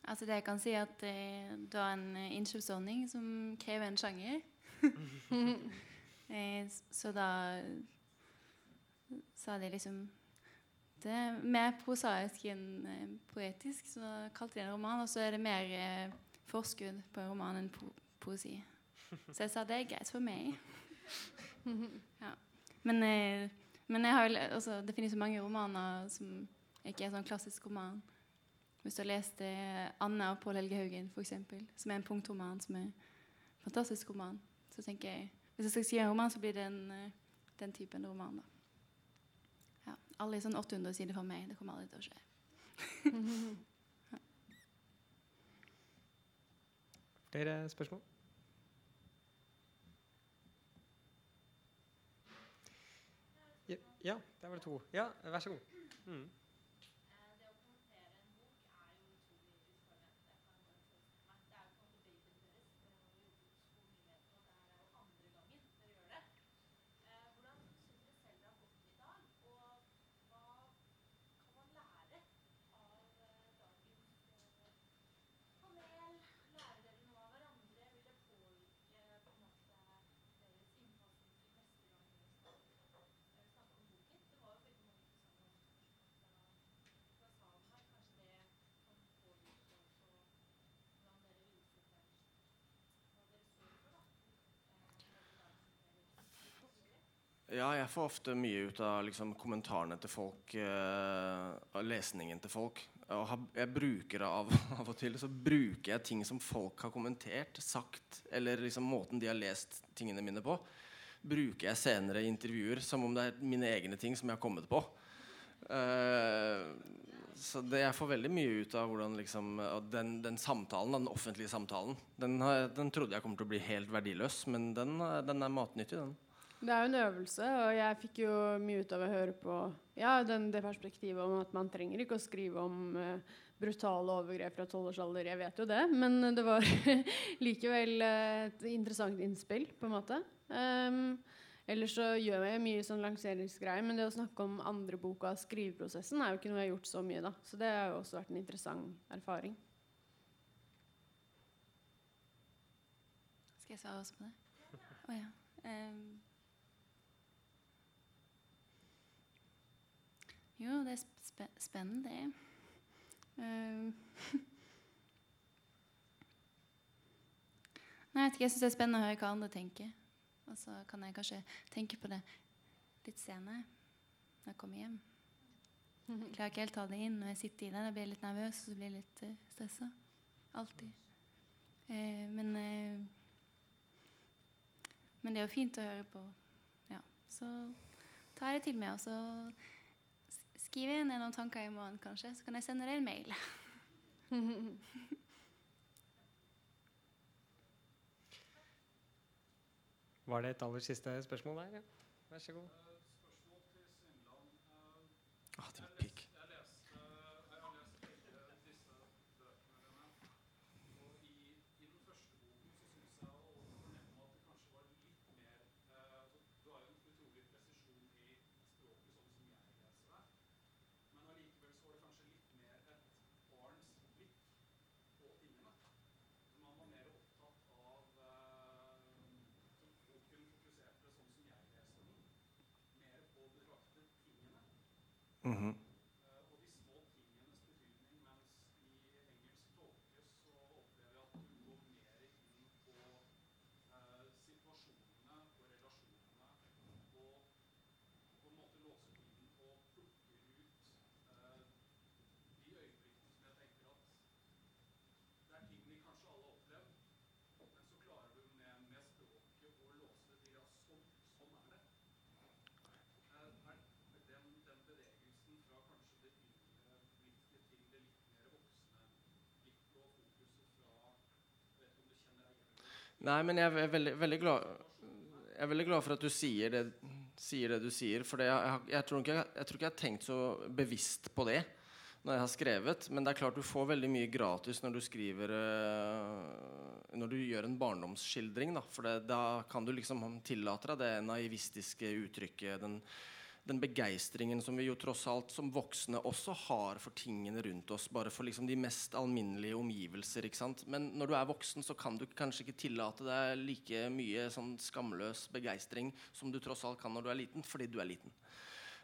S5: Altså det jeg kan si at eh, Du har en eh, innkjøpsordning som krever en sjanger. eh, så da sa de liksom Det er mer prosaisk enn eh, poetisk, så da kalte de det en roman. Og så er det mer eh, forskudd på en roman enn po poesi. Så jeg sa det er greit for meg. ja. Men, men jeg har, jo altså, det finnes jo mange romaner som ikke er sånn klassisk roman. Hvis du har lest Anna 'Anne' av Pål Helge Haugen, eksempel, som er en punktroman, som er en fantastisk roman, så tenker jeg Hvis jeg skal skrive en roman, så blir det en, eh, den typen roman. Ja. er sånn 800 sider for meg. Det kommer aldri til å skje.
S2: Flere spørsmål? Ja, der var det to. Ja, vær så god. Mm.
S4: Ja, jeg får ofte mye ut av liksom, kommentarene til folk, eh, lesningen til folk. Og jeg bruker av, av og til så bruker jeg ting som folk har kommentert, sagt, eller liksom måten de har lest tingene mine på, bruker jeg senere i intervjuer som om det er mine egne ting som jeg har kommet på. Eh, så det, jeg får veldig mye ut av hvordan liksom, den, den samtalen, den offentlige samtalen. Den, den trodde jeg kommer til å bli helt verdiløs, men den, den er matnyttig, den.
S3: Det er jo en øvelse, og jeg fikk jo mye ut av å høre på ja, den, det perspektivet om at man trenger ikke å skrive om uh, brutale overgrep fra tolvårsalder. Jeg vet jo det, men det var likevel eh, et interessant innspill, på en måte. Um, ellers så gjør jeg mye sånn lanseringsgreier, men det å snakke om andre boka, skriveprosessen, er jo ikke noe jeg har gjort så mye, da. Så det har jo også vært en interessant erfaring.
S5: Skal jeg svare også på det? Å ja. Ehm. Jo, det er sp spennende, det. Uh, Nei, jeg vet ikke, jeg syns det er spennende å høre hva andre tenker. Og så kan jeg kanskje tenke på det litt senere, når jeg kommer hjem. Jeg klarer ikke helt ta det inn når jeg sitter i det. Da blir jeg litt nervøs og så blir jeg litt uh, stressa. Alltid. Uh, men uh, men det er jo fint å høre på. Ja, så tar jeg det til meg, og så s- skriver jeg ned noen tanker i morgen, kanskje. Så kan jeg sende deg en mail.
S2: Var det et aller siste spørsmål der? Ja. Vær så god.
S4: Mm-hmm. Nei, men jeg er veldig, veldig glad Jeg er veldig glad for at du sier det, sier det du sier. For jeg, jeg, jeg, tror ikke, jeg, tror ikke jeg har tenkt så bevisst på det når jeg har skrevet. Men det er klart du får veldig mye gratis når du skriver øh, Når du gjør en barndomsskildring. Da. For det, da kan du liksom tillate deg det naivistiske uttrykket. Den, den begeistringen som vi jo tross alt som voksne også har for tingene rundt oss. Bare for liksom de mest alminnelige omgivelser. ikke sant? Men når du er voksen, så kan du kanskje ikke tillate deg like mye sånn skamløs begeistring som du tross alt kan når du er liten, fordi du er liten.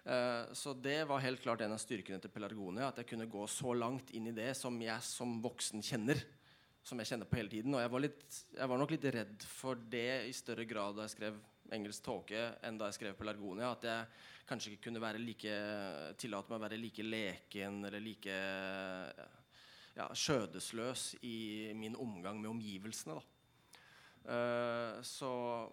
S4: Eh, så det var helt klart en av styrkene til Pelargonia. At jeg kunne gå så langt inn i det som jeg som voksen kjenner. Som jeg kjenner på hele tiden. Og jeg var, litt, jeg var nok litt redd for det i større grad da jeg skrev 'Engelsk tåke' enn da jeg skrev Pelargonia. At jeg kanskje ikke kunne være like, tillate meg å være like leken eller like ja, skjødesløs i min omgang med omgivelsene. da. Uh, så,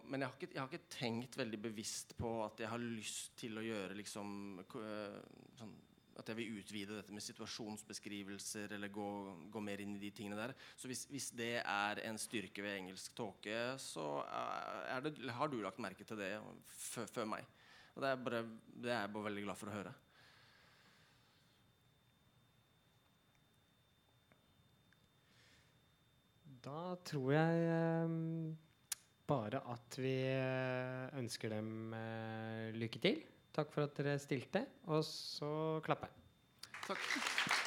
S4: men jeg har, ikke, jeg har ikke tenkt veldig bevisst på at jeg har lyst til å gjøre liksom eh, sånn, At jeg vil utvide dette med situasjonsbeskrivelser eller gå, gå mer inn i de tingene der. Så hvis, hvis det er en styrke ved engelsk tåke, så er det, har du lagt merke til det før, meg. Og det er, bare, det er jeg bare veldig glad for å høre.
S2: Da tror jeg eh, bare at vi eh, ønsker dem eh, lykke til. Takk for at dere stilte, og så klapper jeg. Takk.